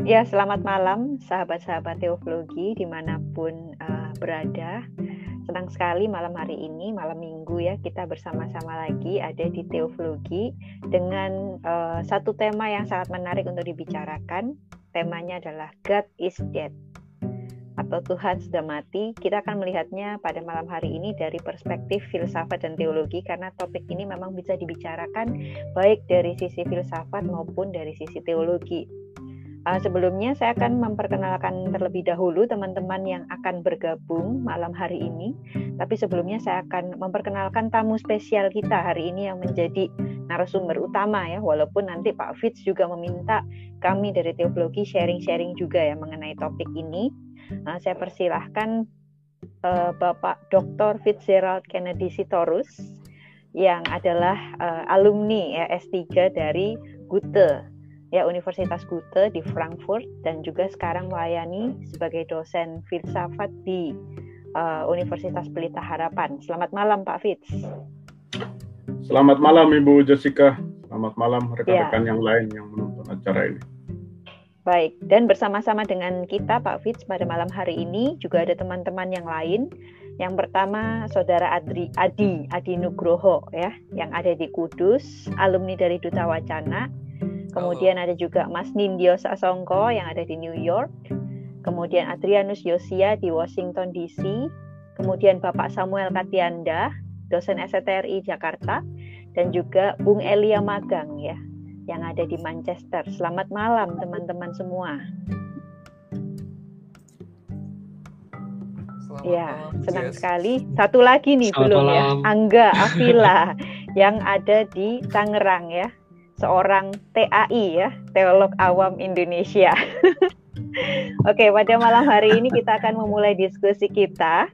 Ya, selamat malam sahabat-sahabat teologi di mana pun uh, berada. Senang sekali malam hari ini, malam minggu ya, kita bersama-sama lagi ada di teologi dengan uh, satu tema yang sangat menarik untuk dibicarakan. Temanya adalah God is dead atau Tuhan sudah mati. Kita akan melihatnya pada malam hari ini dari perspektif filsafat dan teologi karena topik ini memang bisa dibicarakan baik dari sisi filsafat maupun dari sisi teologi. Uh, sebelumnya saya akan memperkenalkan terlebih dahulu teman-teman yang akan bergabung malam hari ini. Tapi sebelumnya saya akan memperkenalkan tamu spesial kita hari ini yang menjadi narasumber utama ya. Walaupun nanti Pak Fitz juga meminta kami dari teologi sharing-sharing juga ya mengenai topik ini. Uh, saya persilahkan uh, Bapak Dr. Fitzgerald Kennedy Sitorus yang adalah uh, alumni ya, S3 dari Gute ya Universitas Goethe di Frankfurt dan juga sekarang melayani sebagai dosen filsafat di uh, Universitas Pelita Harapan. Selamat malam Pak Fitz. Selamat malam Ibu Jessica. Selamat malam rekan-rekan ya. yang lain yang menonton acara ini. Baik, dan bersama-sama dengan kita Pak Fitz pada malam hari ini juga ada teman-teman yang lain. Yang pertama Saudara Adri, Adi Adi Nugroho ya yang ada di Kudus, alumni dari Duta Wacana Kemudian ada juga Mas Nindyo Sasongko yang ada di New York. Kemudian Adrianus Yosia di Washington DC. Kemudian Bapak Samuel Katianda, dosen STRI Jakarta. Dan juga Bung Elia Magang ya, yang ada di Manchester. Selamat malam teman-teman semua. Selamat ya, malam, senang yes. sekali. Satu lagi nih Selamat belum ya, malam. ya, Angga Avila yang ada di Tangerang ya seorang TAI ya, Teolog Awam Indonesia. Oke, pada malam hari ini kita akan memulai diskusi kita.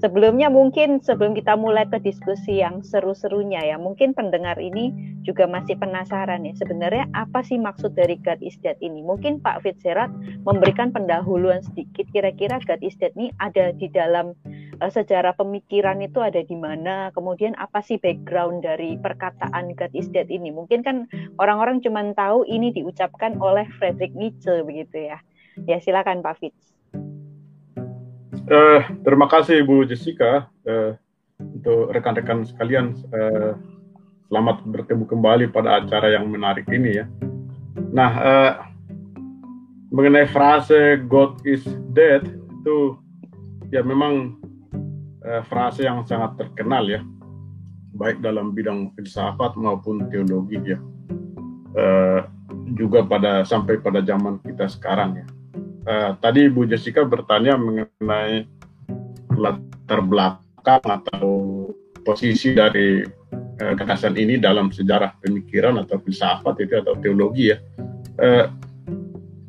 Sebelumnya mungkin sebelum kita mulai ke diskusi yang seru-serunya ya, mungkin pendengar ini juga masih penasaran ya, sebenarnya apa sih maksud dari God is Dead ini? Mungkin Pak Fitzgerald memberikan pendahuluan sedikit, kira-kira God is Dead ini ada di dalam uh, sejarah pemikiran itu ada di mana, kemudian apa sih background dari perkataan God is dead ini? Mungkin kan orang-orang cuma tahu ini diucapkan oleh Friedrich Nietzsche begitu ya. Ya silakan Pak Fitz. Uh, terima kasih Bu Jessica uh, untuk rekan-rekan sekalian. Uh, selamat bertemu kembali pada acara yang menarik ini ya. Nah, uh, mengenai frase God is dead itu ya memang eh, frase yang sangat terkenal ya, baik dalam bidang filsafat maupun teologi ya, eh, juga pada sampai pada zaman kita sekarang ya. Eh, tadi Bu Jessica bertanya mengenai latar belakang atau posisi dari eh, gagasan ini dalam sejarah pemikiran atau filsafat itu atau teologi ya. Eh,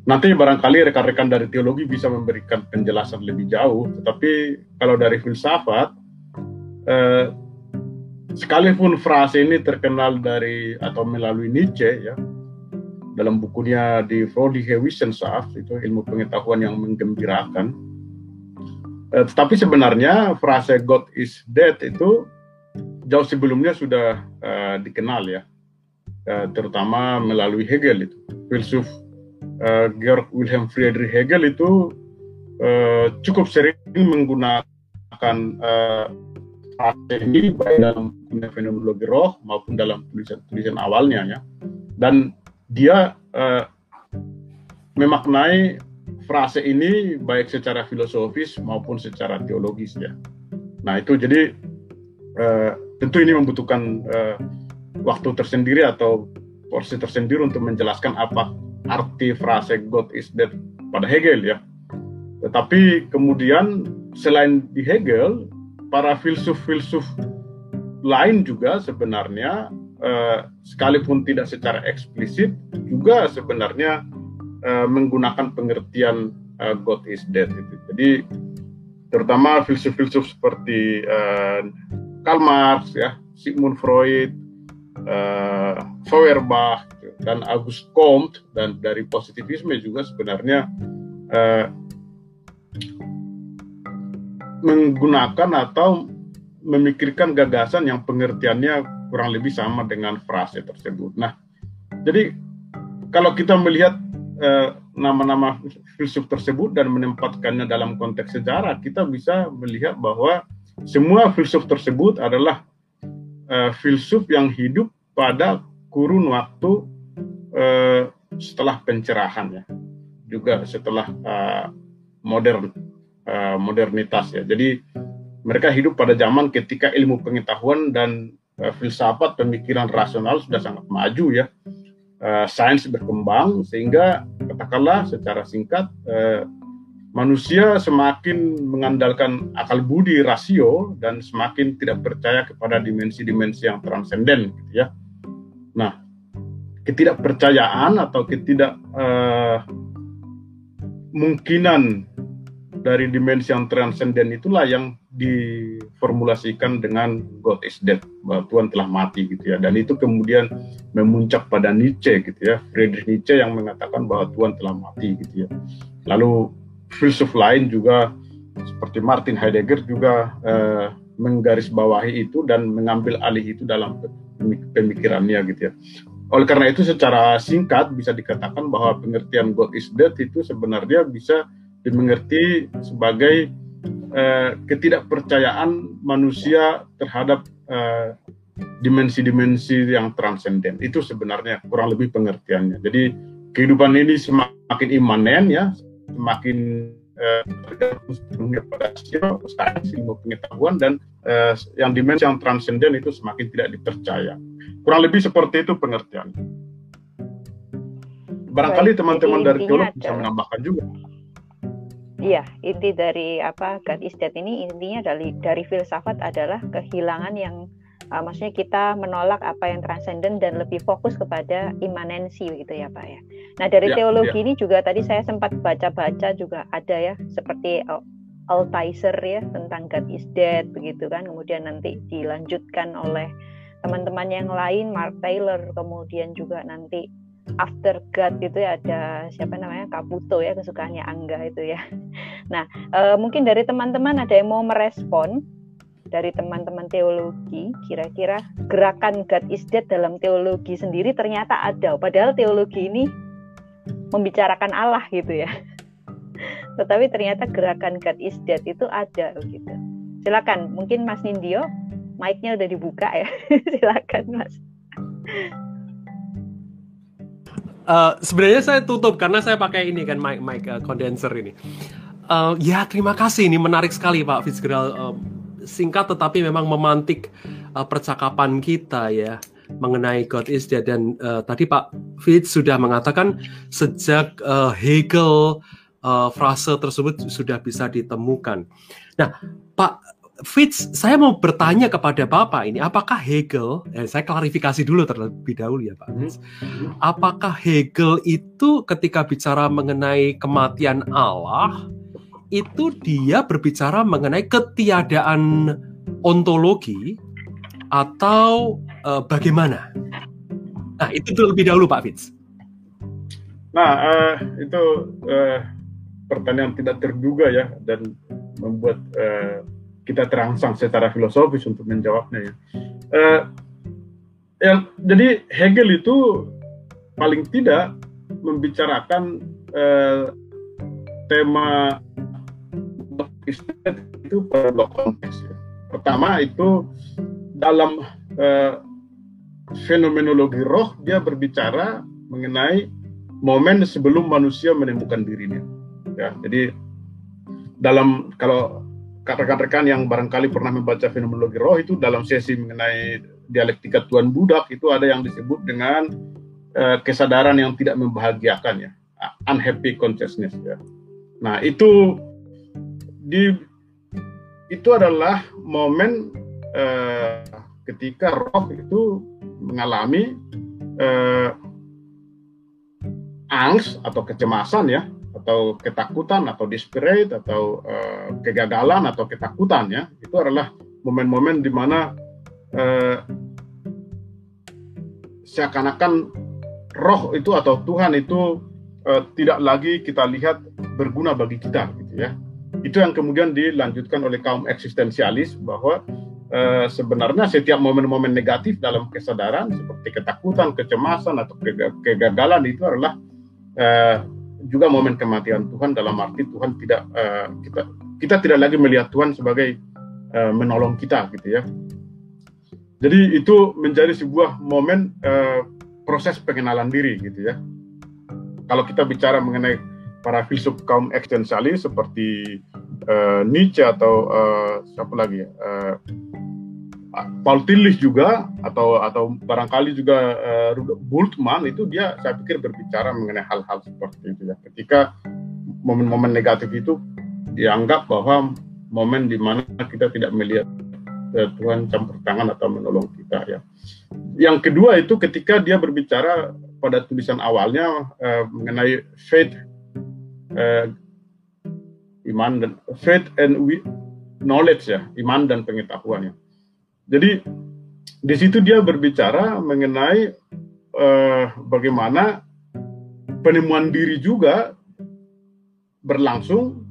Nanti barangkali rekan-rekan dari teologi bisa memberikan penjelasan lebih jauh, tetapi kalau dari filsafat, eh, sekalipun frase ini terkenal dari atau melalui Nietzsche ya, dalam bukunya di Freudige Wissenschaft itu ilmu pengetahuan yang menggembirakan. Eh, tetapi sebenarnya frase God is dead itu jauh sebelumnya sudah eh, dikenal ya, eh, terutama melalui Hegel itu. Filsuf uh, Georg Wilhelm Friedrich Hegel itu uh, cukup sering menggunakan uh, ini baik dalam fenomenologi roh maupun dalam tulisan-tulisan awalnya ya. Dan dia uh, memaknai frase ini baik secara filosofis maupun secara teologis ya nah itu jadi uh, tentu ini membutuhkan uh, waktu tersendiri atau porsi tersendiri untuk menjelaskan apa arti frase God is dead pada Hegel ya. Tetapi kemudian selain di Hegel, para filsuf-filsuf lain juga sebenarnya eh, sekalipun tidak secara eksplisit juga sebenarnya eh, menggunakan pengertian eh, God is dead itu. Jadi terutama filsuf-filsuf seperti eh, Karl Marx ya, Sigmund Freud, eh, Feuerbach dan August Comte dan dari positivisme juga sebenarnya eh, menggunakan atau memikirkan gagasan yang pengertiannya kurang lebih sama dengan frase tersebut. Nah, jadi kalau kita melihat nama-nama filsuf tersebut dan menempatkannya dalam konteks sejarah, kita bisa melihat bahwa semua filsuf tersebut adalah uh, filsuf yang hidup pada kurun waktu uh, setelah pencerahan ya, juga setelah uh, modern uh, modernitas ya. Jadi mereka hidup pada zaman ketika ilmu pengetahuan dan filsafat pemikiran rasional sudah sangat maju ya uh, sains berkembang sehingga katakanlah secara singkat uh, manusia semakin mengandalkan akal budi rasio dan semakin tidak percaya kepada dimensi-dimensi yang transenden gitu ya. Nah, ketidakpercayaan atau ketidak uh, mungkinan dari dimensi yang transenden itulah yang diformulasikan dengan God is dead bahwa Tuhan telah mati gitu ya. Dan itu kemudian memuncak pada Nietzsche gitu ya. Friedrich Nietzsche yang mengatakan bahwa Tuhan telah mati gitu ya. Lalu filsuf lain juga seperti Martin Heidegger juga eh, menggarisbawahi itu dan mengambil alih itu dalam pemikirannya gitu ya. Oleh karena itu secara singkat bisa dikatakan bahwa pengertian God is dead itu sebenarnya bisa dimengerti sebagai uh, ketidakpercayaan manusia terhadap uh, dimensi-dimensi yang transenden itu sebenarnya kurang lebih pengertiannya. Jadi kehidupan ini semakin imanen ya, semakin uh, pada sains ilmu pengetahuan dan uh, yang dimensi yang transenden itu semakin tidak dipercaya. Kurang lebih seperti itu pengertiannya. Barangkali teman-teman dari teolog bisa menambahkan juga. Iya, inti dari apa God is dead ini intinya dari dari filsafat adalah kehilangan yang uh, maksudnya kita menolak apa yang transenden dan lebih fokus kepada imanensi gitu ya Pak ya. Nah dari ya, teologi ya. ini juga tadi saya sempat baca-baca juga ada ya seperti uh, Altizer ya tentang God is dead begitu kan, kemudian nanti dilanjutkan oleh teman-teman yang lain Mark Taylor, kemudian juga nanti After God itu ya ada siapa namanya Kaputo ya kesukaannya Angga itu ya. Nah e, mungkin dari teman-teman ada yang mau merespon dari teman-teman teologi kira-kira gerakan God is dead dalam teologi sendiri ternyata ada padahal teologi ini membicarakan Allah gitu ya. Tetapi ternyata gerakan God is dead itu ada gitu. Silakan mungkin Mas Nindyo mic-nya udah dibuka ya. Silakan Mas. Uh, sebenarnya saya tutup karena saya pakai ini kan mic mic uh, condenser ini. Uh, ya terima kasih ini menarik sekali Pak Fitzgerald. Uh, singkat tetapi memang memantik uh, percakapan kita ya mengenai God is dead dan uh, tadi Pak Fitz sudah mengatakan sejak uh, Hegel uh, frase tersebut sudah bisa ditemukan. Nah Pak Fitz, saya mau bertanya kepada Bapak ini, apakah Hegel, eh, saya klarifikasi dulu terlebih dahulu ya Pak Fitz, hmm. apakah Hegel itu ketika bicara mengenai kematian Allah, itu dia berbicara mengenai ketiadaan ontologi atau uh, bagaimana? Nah, itu terlebih dahulu Pak Fitz. Nah, uh, itu uh, pertanyaan tidak terduga ya dan membuat uh, kita terangsang secara filosofis untuk menjawabnya ya. Uh, ya jadi Hegel itu paling tidak membicarakan uh, tema itu pada dua konteks ya. Pertama itu dalam uh, fenomenologi roh dia berbicara mengenai momen sebelum manusia menemukan dirinya. Ya, jadi dalam kalau rekan-rekan yang barangkali pernah membaca fenomenologi roh itu dalam sesi mengenai dialektika Tuhan budak itu ada yang disebut dengan uh, kesadaran yang tidak membahagiakan ya. Unhappy consciousness ya. Nah itu di itu adalah momen uh, ketika roh itu mengalami uh, angst atau kecemasan ya atau ketakutan atau desperate atau uh, kegagalan atau ketakutan ya. Itu adalah momen-momen di mana uh, seakan-akan roh itu atau Tuhan itu uh, tidak lagi kita lihat berguna bagi kita gitu ya. Itu yang kemudian dilanjutkan oleh kaum eksistensialis bahwa uh, sebenarnya setiap momen-momen negatif dalam kesadaran seperti ketakutan kecemasan atau kegagalan itu adalah uh, juga momen kematian Tuhan dalam arti Tuhan tidak uh, kita kita tidak lagi melihat Tuhan sebagai uh, menolong kita gitu ya. Jadi itu menjadi sebuah momen uh, proses pengenalan diri gitu ya. Kalau kita bicara mengenai para filsuf kaum eksistensialis seperti uh, Nietzsche atau uh, siapa lagi ya, uh, Paul Tillich juga atau atau barangkali juga uh, Rudolf Bultmann itu dia saya pikir berbicara mengenai hal-hal seperti itu ya. Ketika momen-momen negatif itu dianggap bahwa momen di mana kita tidak melihat uh, Tuhan campur tangan atau menolong kita ya. Yang kedua itu ketika dia berbicara pada tulisan awalnya uh, mengenai faith uh, iman dan faith and knowledge ya, iman dan pengetahuan ya. Jadi di situ dia berbicara mengenai uh, bagaimana penemuan diri juga berlangsung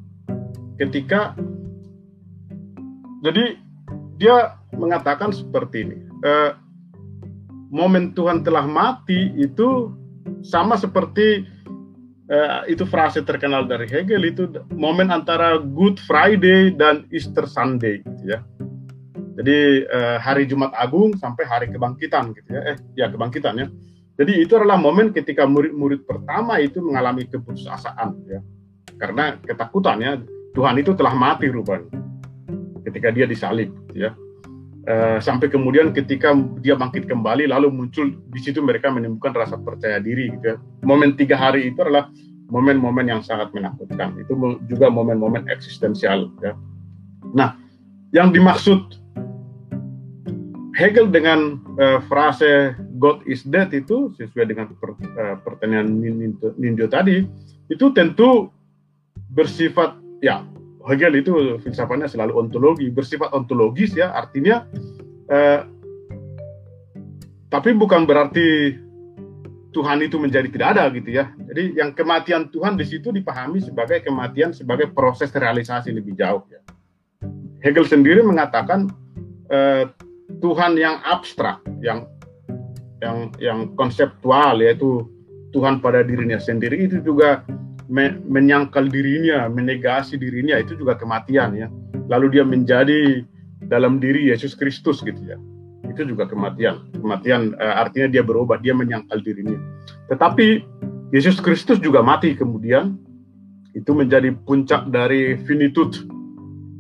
ketika jadi dia mengatakan seperti ini uh, momen Tuhan telah mati itu sama seperti uh, itu frase terkenal dari Hegel itu momen antara Good Friday dan Easter Sunday gitu ya jadi uh, hari Jumat Agung sampai hari kebangkitan gitu ya. Eh ya kebangkitan ya. Jadi itu adalah momen ketika murid-murid pertama itu mengalami keputusasaan ya. Karena ketakutannya Tuhan itu telah mati rupanya ketika dia disalib ya. Uh, sampai kemudian ketika dia bangkit kembali lalu muncul di situ mereka menemukan rasa percaya diri gitu ya. momen tiga hari itu adalah momen-momen yang sangat menakutkan. Itu juga momen-momen eksistensial ya. Nah yang dimaksud Hegel dengan uh, frase God is dead itu sesuai dengan per, uh, pertanyaan Ninjo tadi itu tentu bersifat ya Hegel itu filsafatnya selalu ontologi, bersifat ontologis ya, artinya eh, tapi bukan berarti Tuhan itu menjadi tidak ada gitu ya. Jadi yang kematian Tuhan di situ dipahami sebagai kematian sebagai proses realisasi lebih jauh ya. Hegel sendiri mengatakan Tuhan yang abstrak, yang yang yang konseptual yaitu Tuhan pada dirinya sendiri itu juga me menyangkal dirinya, menegasi dirinya itu juga kematian ya. Lalu dia menjadi dalam diri Yesus Kristus gitu ya. Itu juga kematian. Kematian uh, artinya dia berubah, dia menyangkal dirinya. Tetapi Yesus Kristus juga mati kemudian itu menjadi puncak dari finitude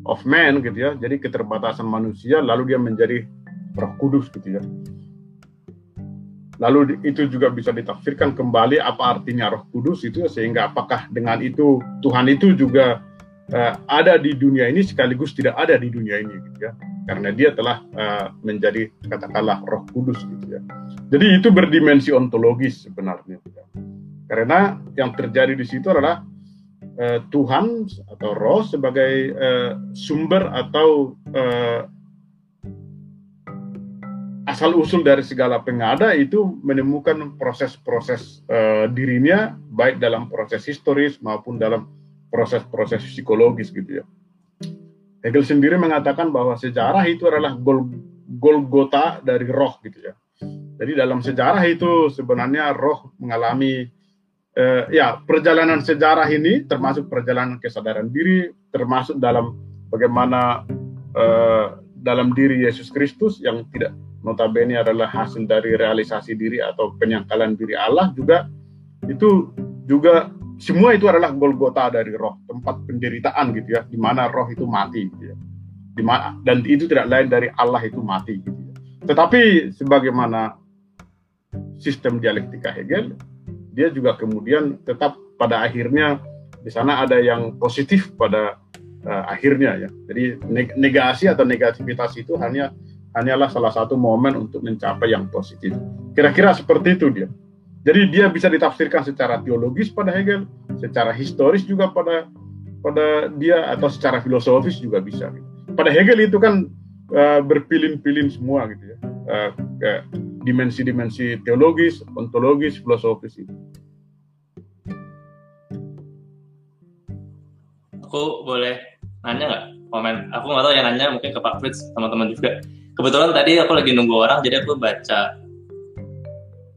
of man gitu ya. Jadi keterbatasan manusia lalu dia menjadi Roh Kudus gitu ya. Lalu itu juga bisa ditafsirkan kembali apa artinya Roh Kudus itu sehingga apakah dengan itu Tuhan itu juga uh, ada di dunia ini sekaligus tidak ada di dunia ini gitu ya. Karena dia telah uh, menjadi katakanlah Roh Kudus gitu ya. Jadi itu berdimensi ontologis sebenarnya. Gitu ya. Karena yang terjadi di situ adalah uh, Tuhan atau Roh sebagai uh, sumber atau uh, asal usul dari segala pengada itu menemukan proses-proses uh, dirinya baik dalam proses historis maupun dalam proses-proses psikologis gitu ya. Hegel sendiri mengatakan bahwa sejarah itu adalah gol golgota dari roh gitu ya. Jadi dalam sejarah itu sebenarnya roh mengalami uh, ya perjalanan sejarah ini termasuk perjalanan kesadaran diri termasuk dalam bagaimana uh, dalam diri Yesus Kristus yang tidak notabene adalah hasil dari realisasi diri atau penyangkalan diri Allah juga itu juga semua itu adalah Golgota dari roh tempat penderitaan gitu ya di mana roh itu mati gitu ya. Di mana dan itu tidak lain dari Allah itu mati gitu ya. Tetapi sebagaimana sistem dialektika Hegel dia juga kemudian tetap pada akhirnya di sana ada yang positif pada uh, akhirnya ya. Jadi negasi atau negativitas itu hanya hanyalah salah satu momen untuk mencapai yang positif. Kira-kira seperti itu dia. Jadi dia bisa ditafsirkan secara teologis pada Hegel, secara historis juga pada pada dia atau secara filosofis juga bisa. Pada Hegel itu kan uh, berpilin-pilin semua gitu ya, uh, dimensi-dimensi teologis, ontologis, filosofis itu. Aku boleh nanya nggak komen? Aku nggak tahu yang nanya mungkin ke Pak Fritz teman-teman juga kebetulan tadi aku lagi nunggu orang jadi aku baca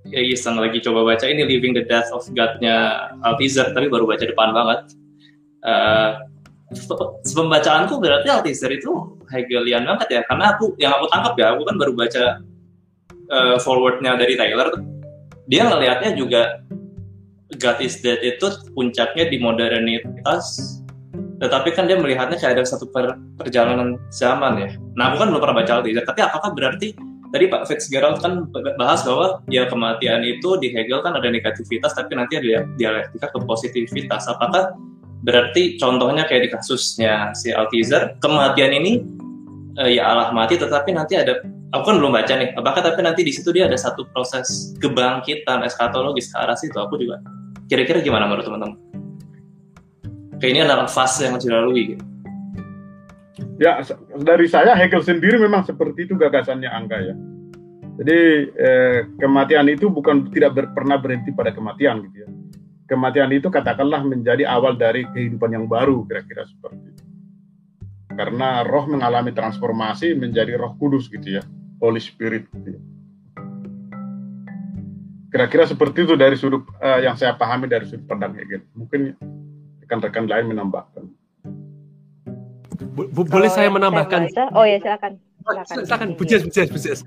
ya, iseng lagi coba baca ini Living the Death of God-nya Althusser tapi baru baca depan banget. Uh, pembacaanku berarti Althusser itu Hegelian banget ya karena aku yang aku tangkap ya aku kan baru baca uh, forwardnya dari Taylor dia ngelihatnya juga God is Dead itu puncaknya di modernitas tetapi kan dia melihatnya kayak ada satu per, perjalanan zaman ya. Nah aku kan belum pernah baca Althusser tapi apakah berarti tadi Pak Fitzgerald kan bahas bahwa ya kematian itu di Hegel kan ada negativitas tapi nanti ada dialektika ke positivitas apakah berarti contohnya kayak di kasusnya si Althusser kematian ini eh, ya Allah mati tetapi nanti ada aku kan belum baca nih apakah tapi nanti di situ dia ada satu proses kebangkitan eskatologis ke arah situ? Aku juga kira-kira gimana menurut teman-teman kayak ini adalah fase yang harus dilalui gitu. Ya, dari saya Hegel sendiri memang seperti itu gagasannya Angga ya. Jadi eh, kematian itu bukan tidak ber, pernah berhenti pada kematian gitu ya kematian itu katakanlah menjadi awal dari kehidupan yang baru kira-kira seperti itu. Karena roh mengalami transformasi menjadi roh kudus gitu ya, Holy Spirit gitu ya. Kira-kira seperti itu dari sudut uh, yang saya pahami dari sudut pandang Hegel. Mungkin rekan-rekan lain menambahkan. Bo boleh saya menambahkan? Saya oh ya silakan. Silakan, silakan. Bujes, bujes, bujes.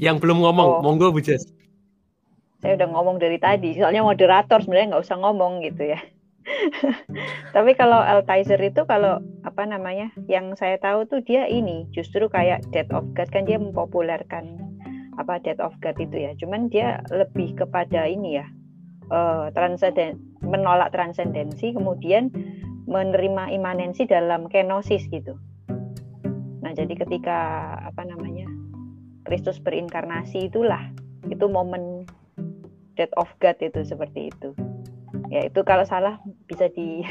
Yang belum ngomong, oh. monggo Bujes saya udah ngomong dari tadi soalnya moderator sebenarnya nggak usah ngomong gitu ya tapi kalau Altizer itu kalau apa namanya yang saya tahu tuh dia ini justru kayak Dead of God kan dia mempopulerkan apa Dead of God itu ya cuman dia lebih kepada ini ya uh, transenden menolak transendensi kemudian menerima imanensi dalam kenosis gitu. Nah jadi ketika apa namanya Kristus berinkarnasi itulah itu momen death of God itu seperti itu. Ya itu kalau salah bisa di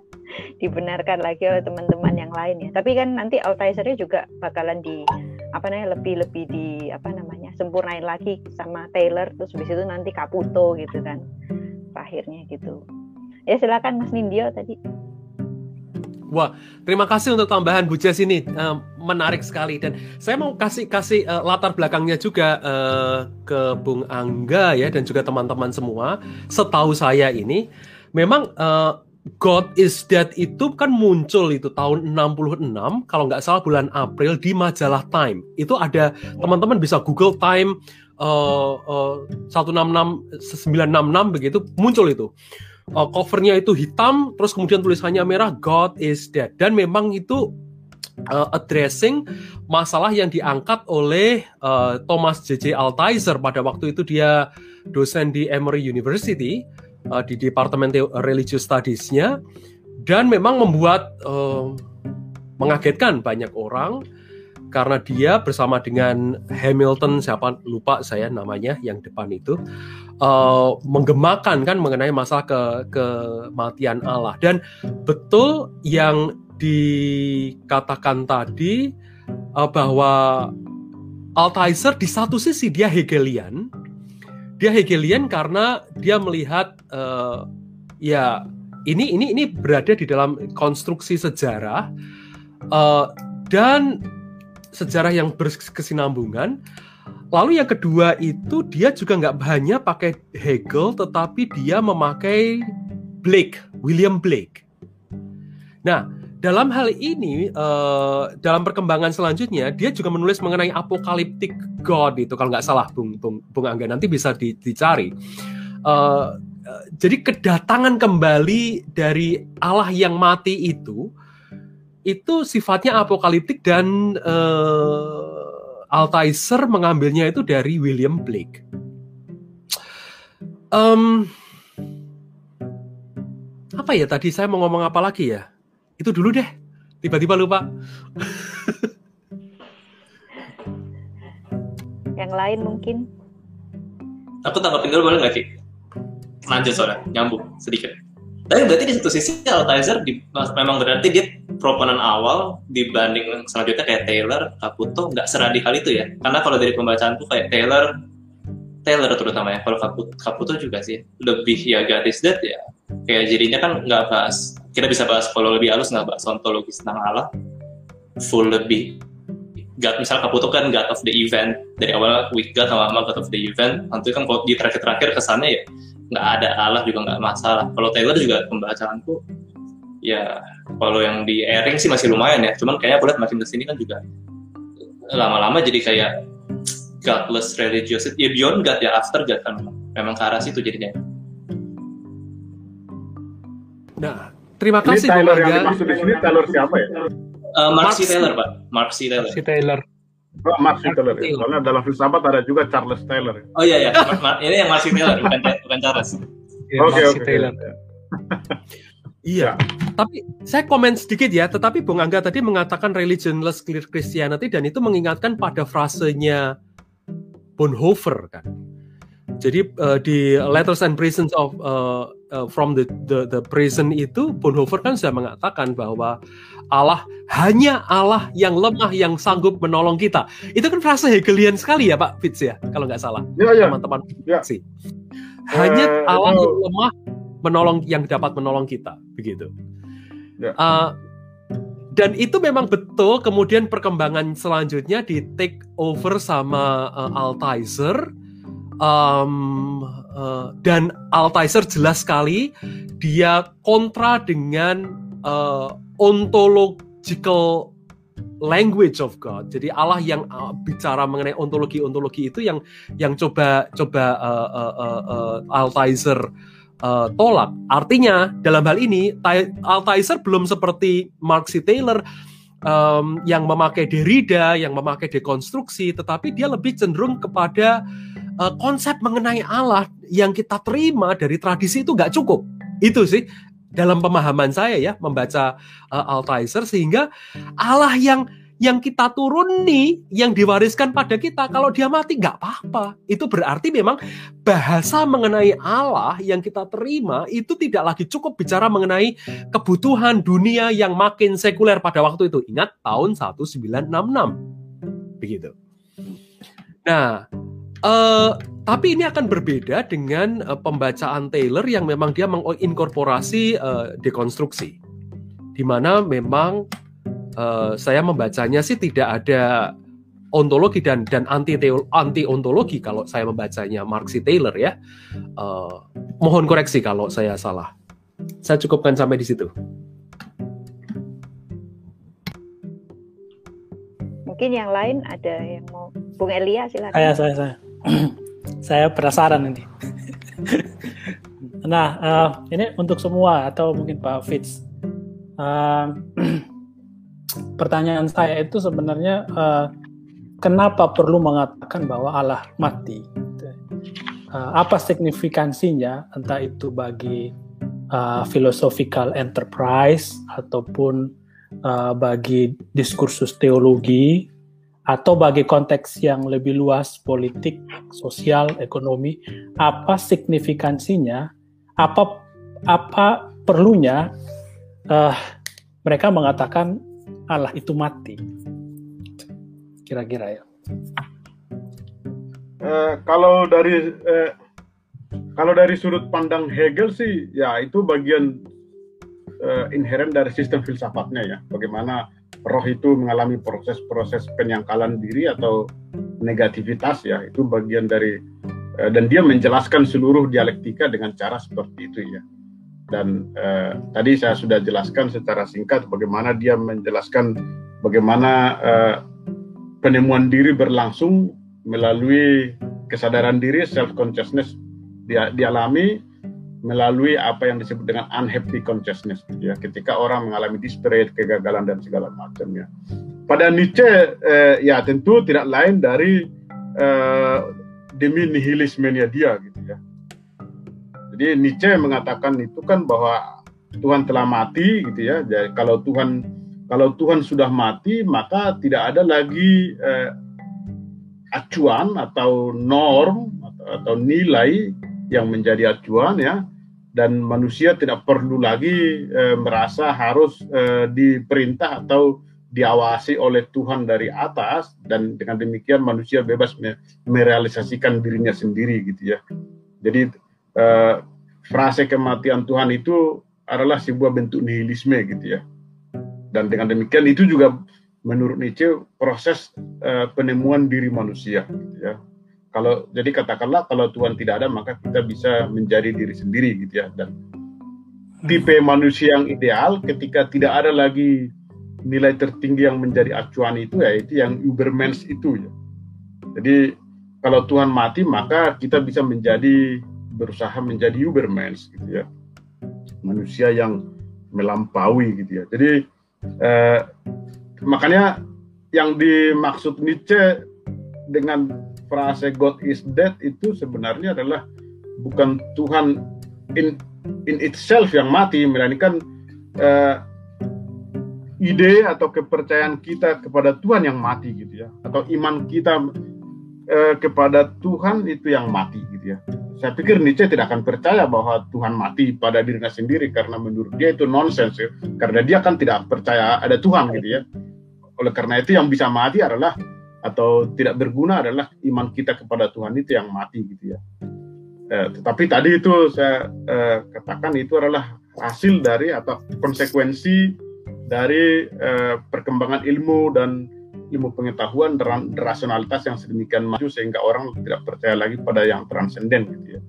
dibenarkan lagi oleh teman-teman yang lain ya. Tapi kan nanti Altaisernya juga bakalan di apa namanya lebih lebih di apa namanya sempurnain lagi sama Taylor terus habis itu nanti Caputo gitu kan akhirnya gitu. Ya silakan Mas Nindyo tadi. Wah, terima kasih untuk tambahan Bu Jess ini uh, menarik sekali. Dan saya mau kasih kasih uh, latar belakangnya juga uh, ke Bung Angga ya dan juga teman-teman semua. Setahu saya ini memang uh, God is Dead itu kan muncul itu tahun 66 kalau nggak salah bulan April di majalah Time. Itu ada teman-teman bisa Google Time uh, uh, 166 966 begitu muncul itu uh, covernya itu hitam, terus kemudian tulisannya merah God is dead dan memang itu uh, addressing masalah yang diangkat oleh uh, Thomas J.J. Altizer pada waktu itu dia dosen di Emory University uh, di Departemen Religious Studies-nya dan memang membuat uh, mengagetkan banyak orang karena dia bersama dengan Hamilton siapa lupa saya namanya yang depan itu uh, menggemakan kan mengenai masalah ke kematian Allah. Dan betul yang dikatakan tadi uh, bahwa Altizer di satu sisi dia Hegelian dia Hegelian karena dia melihat uh, ya ini ini ini berada di dalam konstruksi sejarah uh, dan sejarah yang berkesinambungan. Lalu yang kedua itu dia juga nggak hanya pakai Hegel, tetapi dia memakai Blake, William Blake. Nah, dalam hal ini, uh, dalam perkembangan selanjutnya, dia juga menulis mengenai apokaliptik God itu kalau nggak salah, Bung, Bung, Bung Angga nanti bisa di, dicari. Uh, jadi kedatangan kembali dari Allah yang mati itu itu sifatnya apokaliptik dan uh, Altizer mengambilnya itu dari William Blake. Um, apa ya tadi saya mau ngomong apa lagi ya? Itu dulu deh. Tiba-tiba lupa. Yang lain mungkin. Aku tanggapin dulu boleh nggak sih? Lanjut soalnya, nyambung sedikit. Tapi berarti di satu sisi Altizer di, memang berarti dia proponan awal dibanding selanjutnya kayak Taylor, Caputo nggak seradikal itu ya. Karena kalau dari pembacaan tuh kayak Taylor, Taylor terutama ya. Kalau Caputo, Caputo juga sih lebih ya gadis that ya. Kayak jadinya kan nggak bahas, kita bisa bahas kalau lebih halus nggak bahas ontologi tentang Allah, full lebih. God misal Kabuto kan God of the event. Dari awal week God sama God of the event. Nanti kan kalau di terakhir-terakhir kesannya ya nggak ada Allah juga nggak masalah. Kalau Taylor juga pembacaanku ya kalau yang di airing sih masih lumayan ya. Cuman kayaknya aku lihat makin ke sini kan juga lama-lama jadi kayak godless religious. Ya beyond God ya after God kan. Memang ke arah situ jadinya nah terima kasih ini Taylor yang dimaksud di sini Taylor siapa ya Uh, Mark, C. Taylor, Pak. Mark C. Taylor. Si Taylor. Oh, Mark C. Taylor. Ya. Soalnya dalam filsafat ada juga Charles Taylor. Oh iya, iya. Ini yang Mark C. Taylor, bukan, bukan Charles. Ya, Oke, Mark C. oke. Taylor. Iya, tapi saya komen sedikit ya. Tetapi Bung Angga tadi mengatakan religionless Christianity dan itu mengingatkan pada frasenya Bonhoeffer kan. Jadi uh, di Letters and Prisons of uh, uh, from the, the the prison itu Bonhoeffer kan sudah mengatakan bahwa Allah hanya Allah yang lemah yang sanggup menolong kita. Itu kan frase Hegelian sekali ya Pak Fitz ya, kalau nggak salah. Ya, ya. Teman-teman Ya. sih. Hanya Eh, Allah yang lemah menolong yang dapat menolong kita, begitu. Ya. Uh, dan itu memang betul. Kemudian perkembangan selanjutnya di take over sama uh, Altizer. Um, uh, dan Altizer jelas sekali dia kontra dengan uh, ontological language of God. Jadi Allah yang uh, bicara mengenai ontologi-ontologi itu yang yang coba coba uh, uh, uh, uh, Altizer uh, tolak. Artinya dalam hal ini Altizer belum seperti Mark C. Taylor um, yang memakai Derrida, yang memakai dekonstruksi, tetapi dia lebih cenderung kepada uh, konsep mengenai Allah yang kita terima dari tradisi itu nggak cukup. Itu sih dalam pemahaman saya ya membaca uh, Altizer sehingga Allah yang yang kita turuni, yang diwariskan pada kita, kalau dia mati nggak apa-apa. Itu berarti memang bahasa mengenai Allah yang kita terima itu tidak lagi cukup bicara mengenai kebutuhan dunia yang makin sekuler pada waktu itu. Ingat tahun 1966. Begitu. Nah, eh, tapi ini akan berbeda dengan eh, pembacaan Taylor yang memang dia menginkorporasi eh, dekonstruksi. Di mana memang eh, saya membacanya sih tidak ada ontologi dan dan anti anti ontologi kalau saya membacanya Mark C. Taylor ya. Eh, mohon koreksi kalau saya salah. Saya cukupkan sampai di situ. Mungkin yang lain ada yang mau Bung Elia silakan. Saya, saya, saya. saya penasaran ini. nah, eh, ini untuk semua atau mungkin Pak Fitz. Eh, pertanyaan saya itu sebenarnya eh, kenapa perlu mengatakan bahwa Allah mati? Eh, apa signifikansinya entah itu bagi eh, philosophical enterprise ataupun eh, bagi diskursus teologi atau bagi konteks yang lebih luas politik, sosial, ekonomi, apa signifikansinya, apa apa perlunya? Eh, mereka mengatakan Allah itu mati, kira-kira ya. Eh, kalau dari eh, kalau dari sudut pandang Hegel sih ya itu bagian eh, inheren dari sistem filsafatnya ya. Bagaimana roh itu mengalami proses-proses penyangkalan diri atau negativitas ya itu bagian dari eh, dan dia menjelaskan seluruh dialektika dengan cara seperti itu ya. Dan eh, tadi saya sudah jelaskan secara singkat bagaimana dia menjelaskan bagaimana eh, penemuan diri berlangsung melalui kesadaran diri self consciousness dia dialami melalui apa yang disebut dengan unhappy consciousness gitu ya. Ketika orang mengalami desperate kegagalan dan segala macamnya. Pada Nietzsche eh, ya tentu tidak lain dari eh, demi nihilismenya dia gitu ya. Jadi Nietzsche mengatakan itu kan bahwa Tuhan telah mati gitu ya. Jadi kalau Tuhan kalau Tuhan sudah mati maka tidak ada lagi eh, acuan atau norm atau nilai yang menjadi acuan ya dan manusia tidak perlu lagi eh, merasa harus eh, diperintah atau diawasi oleh Tuhan dari atas dan dengan demikian manusia bebas me merealisasikan dirinya sendiri gitu ya. Jadi eh, frase kematian Tuhan itu adalah sebuah bentuk nihilisme gitu ya. Dan dengan demikian itu juga menurut Nietzsche proses uh, penemuan diri manusia gitu ya kalau jadi katakanlah kalau Tuhan tidak ada maka kita bisa menjadi diri sendiri gitu ya. Dan tipe manusia yang ideal ketika tidak ada lagi nilai tertinggi yang menjadi acuan itu ya itu yang Ubermensch itu ya. Jadi kalau Tuhan mati maka kita bisa menjadi berusaha menjadi Ubermensch gitu ya. Manusia yang melampaui gitu ya. Jadi eh, makanya yang dimaksud Nietzsche dengan frase God is dead itu sebenarnya adalah bukan Tuhan in in itself yang mati, melainkan uh, ide atau kepercayaan kita kepada Tuhan yang mati gitu ya, atau iman kita uh, kepada Tuhan itu yang mati gitu ya. Saya pikir Nietzsche tidak akan percaya bahwa Tuhan mati pada dirinya sendiri karena menurut dia itu nonsens ya, karena dia kan tidak percaya ada Tuhan gitu ya. Oleh karena itu yang bisa mati adalah atau tidak berguna adalah iman kita kepada Tuhan itu yang mati gitu ya. Eh, tetapi tadi itu saya eh, katakan itu adalah hasil dari atau konsekuensi dari eh, perkembangan ilmu dan ilmu pengetahuan dan rasionalitas yang sedemikian maju sehingga orang tidak percaya lagi pada yang transenden gitu ya.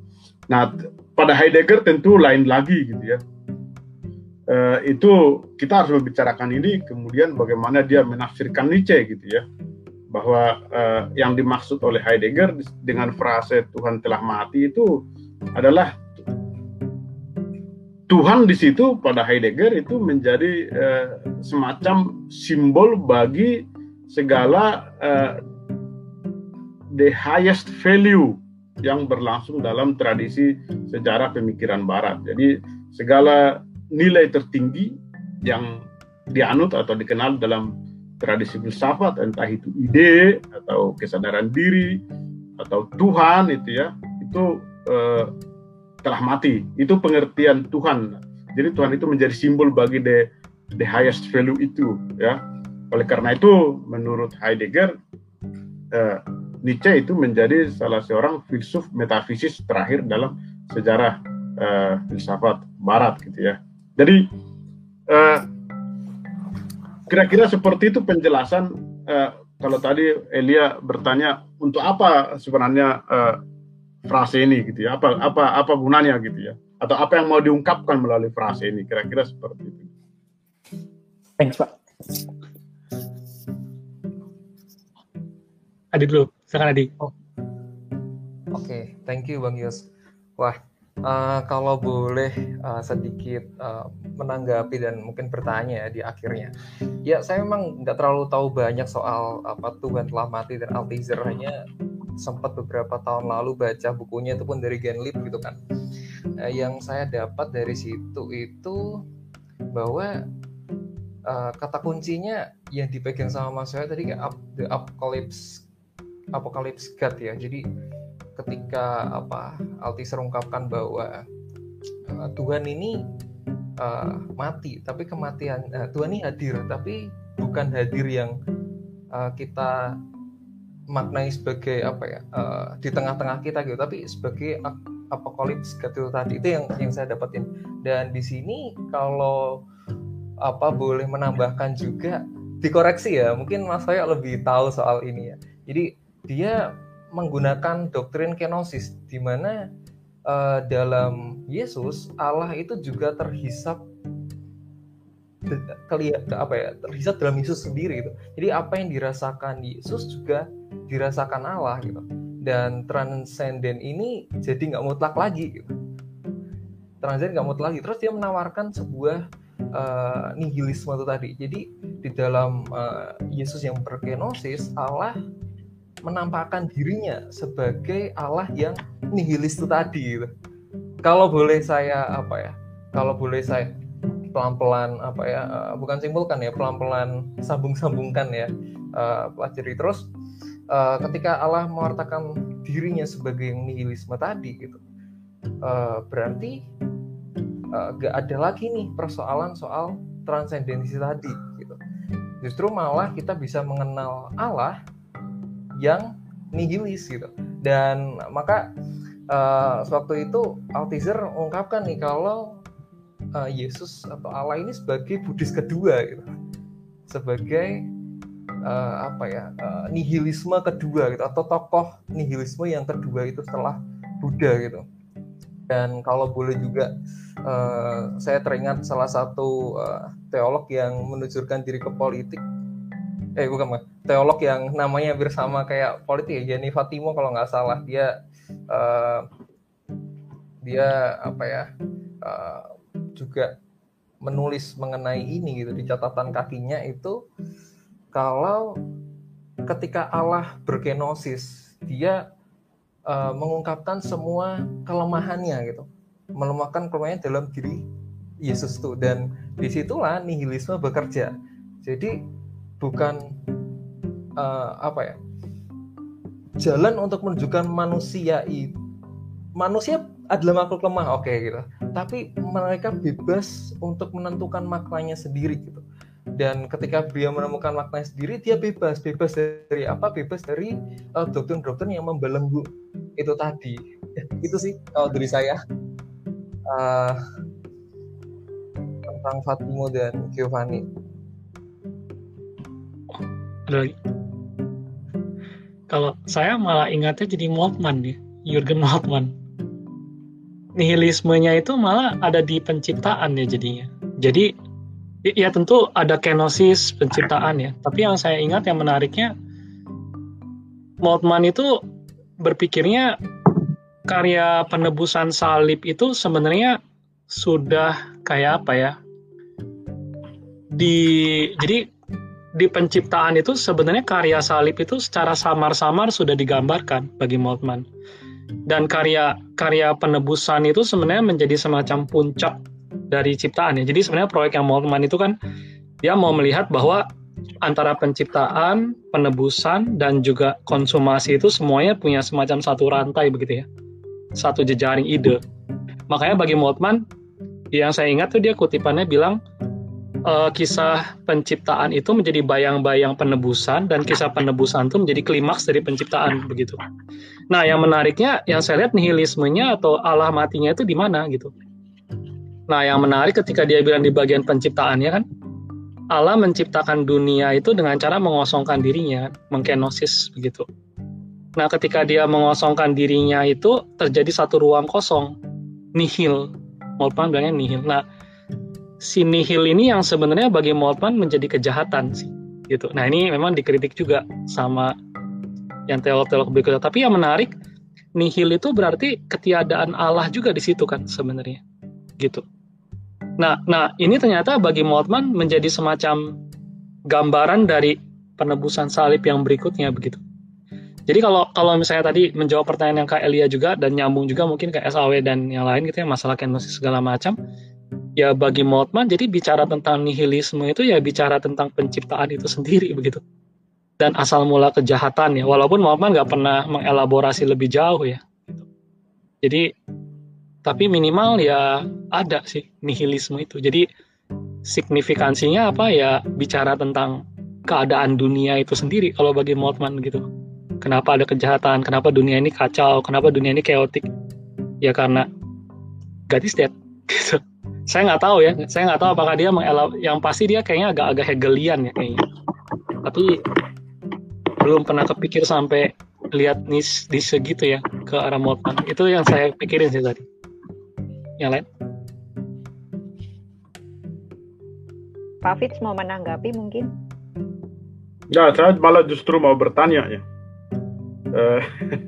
Nah, pada Heidegger tentu lain lagi gitu ya. Uh, itu kita harus membicarakan ini kemudian bagaimana dia menafsirkan Nietzsche gitu ya bahwa uh, yang dimaksud oleh Heidegger dengan frase Tuhan telah mati itu adalah Tuhan di situ pada Heidegger itu menjadi uh, semacam simbol bagi segala uh, the highest value yang berlangsung dalam tradisi sejarah pemikiran Barat. Jadi segala nilai tertinggi yang dianut atau dikenal dalam tradisi filsafat entah itu ide atau kesadaran diri atau Tuhan itu ya itu eh, telah mati. Itu pengertian Tuhan. Jadi Tuhan itu menjadi simbol bagi the the highest value itu ya. Oleh karena itu menurut Heidegger eh, Nietzsche itu menjadi salah seorang filsuf metafisis terakhir dalam sejarah eh, filsafat Barat gitu ya. Jadi eh, kira-kira seperti itu penjelasan uh, kalau tadi Elia bertanya untuk apa sebenarnya uh, frase ini gitu ya apa apa apa gunanya gitu ya atau apa yang mau diungkapkan melalui frase ini kira-kira seperti itu. Thanks pak. Adi dulu, sekarang Adi. Oh. Oke, okay, thank you Bang Yus. Wah, uh, kalau boleh uh, sedikit uh, menanggapi dan mungkin bertanya di akhirnya. Ya, saya memang nggak terlalu tahu banyak soal apa Tuhan telah mati dan Althusser hanya sempat beberapa tahun lalu baca bukunya itu pun dari Genlip gitu kan. Uh, yang saya dapat dari situ itu bahwa uh, kata kuncinya yang dipegang sama Mas saya tadi kayak up, the apocalypse apocalypse God ya. Jadi ketika apa Althusser ungkapkan bahwa uh, Tuhan ini uh, mati, tapi kematian uh, Tuhan ini hadir, tapi bukan hadir yang uh, kita maknai sebagai apa ya uh, di tengah-tengah kita gitu, tapi sebagai apokalips gitu tadi itu yang yang saya dapetin. Dan di sini kalau apa boleh menambahkan juga dikoreksi ya, mungkin Mas saya lebih tahu soal ini ya. Jadi dia menggunakan doktrin kenosis di mana uh, dalam Yesus Allah itu juga terhisap kelihat apa ya terhisap dalam Yesus sendiri gitu. Jadi apa yang dirasakan Yesus juga dirasakan Allah gitu. Dan transenden ini jadi nggak mutlak lagi gitu. Transenden nggak mutlak lagi. Terus dia menawarkan sebuah uh, nihilisme itu tadi. Jadi di dalam uh, Yesus yang berkenosis Allah menampakkan dirinya sebagai Allah yang nihilis itu tadi. Gitu. Kalau boleh saya apa ya? Kalau boleh saya pelan-pelan apa ya? Uh, bukan simpulkan ya, pelan-pelan sambung-sambungkan ya, uh, pelajari terus. Uh, ketika Allah mewartakan dirinya sebagai yang nihilisme tadi gitu, berarti gak ada lagi nih persoalan soal transendensi tadi gitu. Justru malah kita bisa mengenal Allah yang nihilis gitu. Dan maka uh, sewaktu itu Althusser mengungkapkan nih kalau uh, Yesus atau Allah ini sebagai Buddhis kedua gitu. Sebagai uh, apa ya uh, nihilisme kedua gitu atau tokoh nihilisme yang kedua itu setelah Buddha gitu. Dan kalau boleh juga uh, saya teringat salah satu uh, teolog yang menunjukkan diri ke politik eh bukan bukan. Teolog yang namanya bersama kayak politik ya Jenny Fatimo kalau nggak salah. Dia uh, dia apa ya uh, juga menulis mengenai ini gitu di catatan kakinya itu kalau ketika Allah berkenosis dia uh, mengungkapkan semua kelemahannya gitu. Melemahkan kelemahannya dalam diri Yesus tuh. Dan di situlah nihilisme bekerja. Jadi bukan uh, apa ya jalan untuk menunjukkan manusia itu manusia adalah makhluk lemah oke okay, gitu. Tapi mereka bebas untuk menentukan maknanya sendiri gitu. Dan ketika dia menemukan maknanya sendiri dia bebas bebas dari apa? Bebas dari uh, doktrin-doktrin yang membelenggu itu tadi. Itu sih kalau dari saya. Uh, tentang Fatimo dan Giovanni lagi. Kalau saya malah ingatnya jadi Moltmann ya, Jurgen Moltmann. Nihilismenya itu malah ada di penciptaan ya jadinya. Jadi ya tentu ada kenosis penciptaan ya. Tapi yang saya ingat yang menariknya Moltmann itu berpikirnya karya penebusan salib itu sebenarnya sudah kayak apa ya? Di jadi di penciptaan itu sebenarnya karya salib itu secara samar-samar sudah digambarkan bagi Moltmann. Dan karya karya penebusan itu sebenarnya menjadi semacam puncak dari ciptaan ya. Jadi sebenarnya proyek yang Moltmann itu kan dia mau melihat bahwa antara penciptaan, penebusan dan juga konsumasi itu semuanya punya semacam satu rantai begitu ya. Satu jejaring ide. Makanya bagi Moltmann yang saya ingat tuh dia kutipannya bilang uh, kisah penciptaan itu menjadi bayang-bayang penebusan dan kisah penebusan itu menjadi klimaks dari penciptaan begitu. Nah, yang menariknya yang saya lihat nihilismenya atau Allah matinya itu di mana gitu. Nah, yang menarik ketika dia bilang di bagian penciptaannya kan Allah menciptakan dunia itu dengan cara mengosongkan dirinya, mengkenosis begitu. Nah, ketika dia mengosongkan dirinya itu terjadi satu ruang kosong, nihil. Moltmann bilangnya nihil. Nah, si nihil ini yang sebenarnya bagi Moltmann menjadi kejahatan sih gitu. Nah ini memang dikritik juga sama yang teolog-teolog berikutnya. Tapi yang menarik nihil itu berarti ketiadaan Allah juga di situ kan sebenarnya gitu. Nah, nah ini ternyata bagi Moltmann menjadi semacam gambaran dari penebusan salib yang berikutnya begitu. Jadi kalau kalau misalnya tadi menjawab pertanyaan yang Kak Elia juga dan nyambung juga mungkin ke SAW dan yang lain gitu ya masalah kenosis segala macam ya bagi Moltmann jadi bicara tentang nihilisme itu ya bicara tentang penciptaan itu sendiri begitu. Dan asal mula kejahatan ya walaupun Moltmann nggak pernah mengelaborasi lebih jauh ya jadi tapi minimal ya ada sih nihilisme itu. Jadi signifikansinya apa ya bicara tentang keadaan dunia itu sendiri kalau bagi Moltmann gitu. Kenapa ada kejahatan kenapa dunia ini kacau kenapa dunia ini chaotic? Ya karena God is dead gitu saya nggak tahu ya saya nggak tahu apakah dia mengelab yang pasti dia kayaknya agak-agak hegelian ya kayaknya. Tapi belum pernah kepikir sampai lihat nis di segitu ya ke arah Moltmann itu yang saya pikirin sih tadi. Yang lain? Pak Fitz mau menanggapi mungkin? Ya saya malah justru mau bertanya ya. Uh,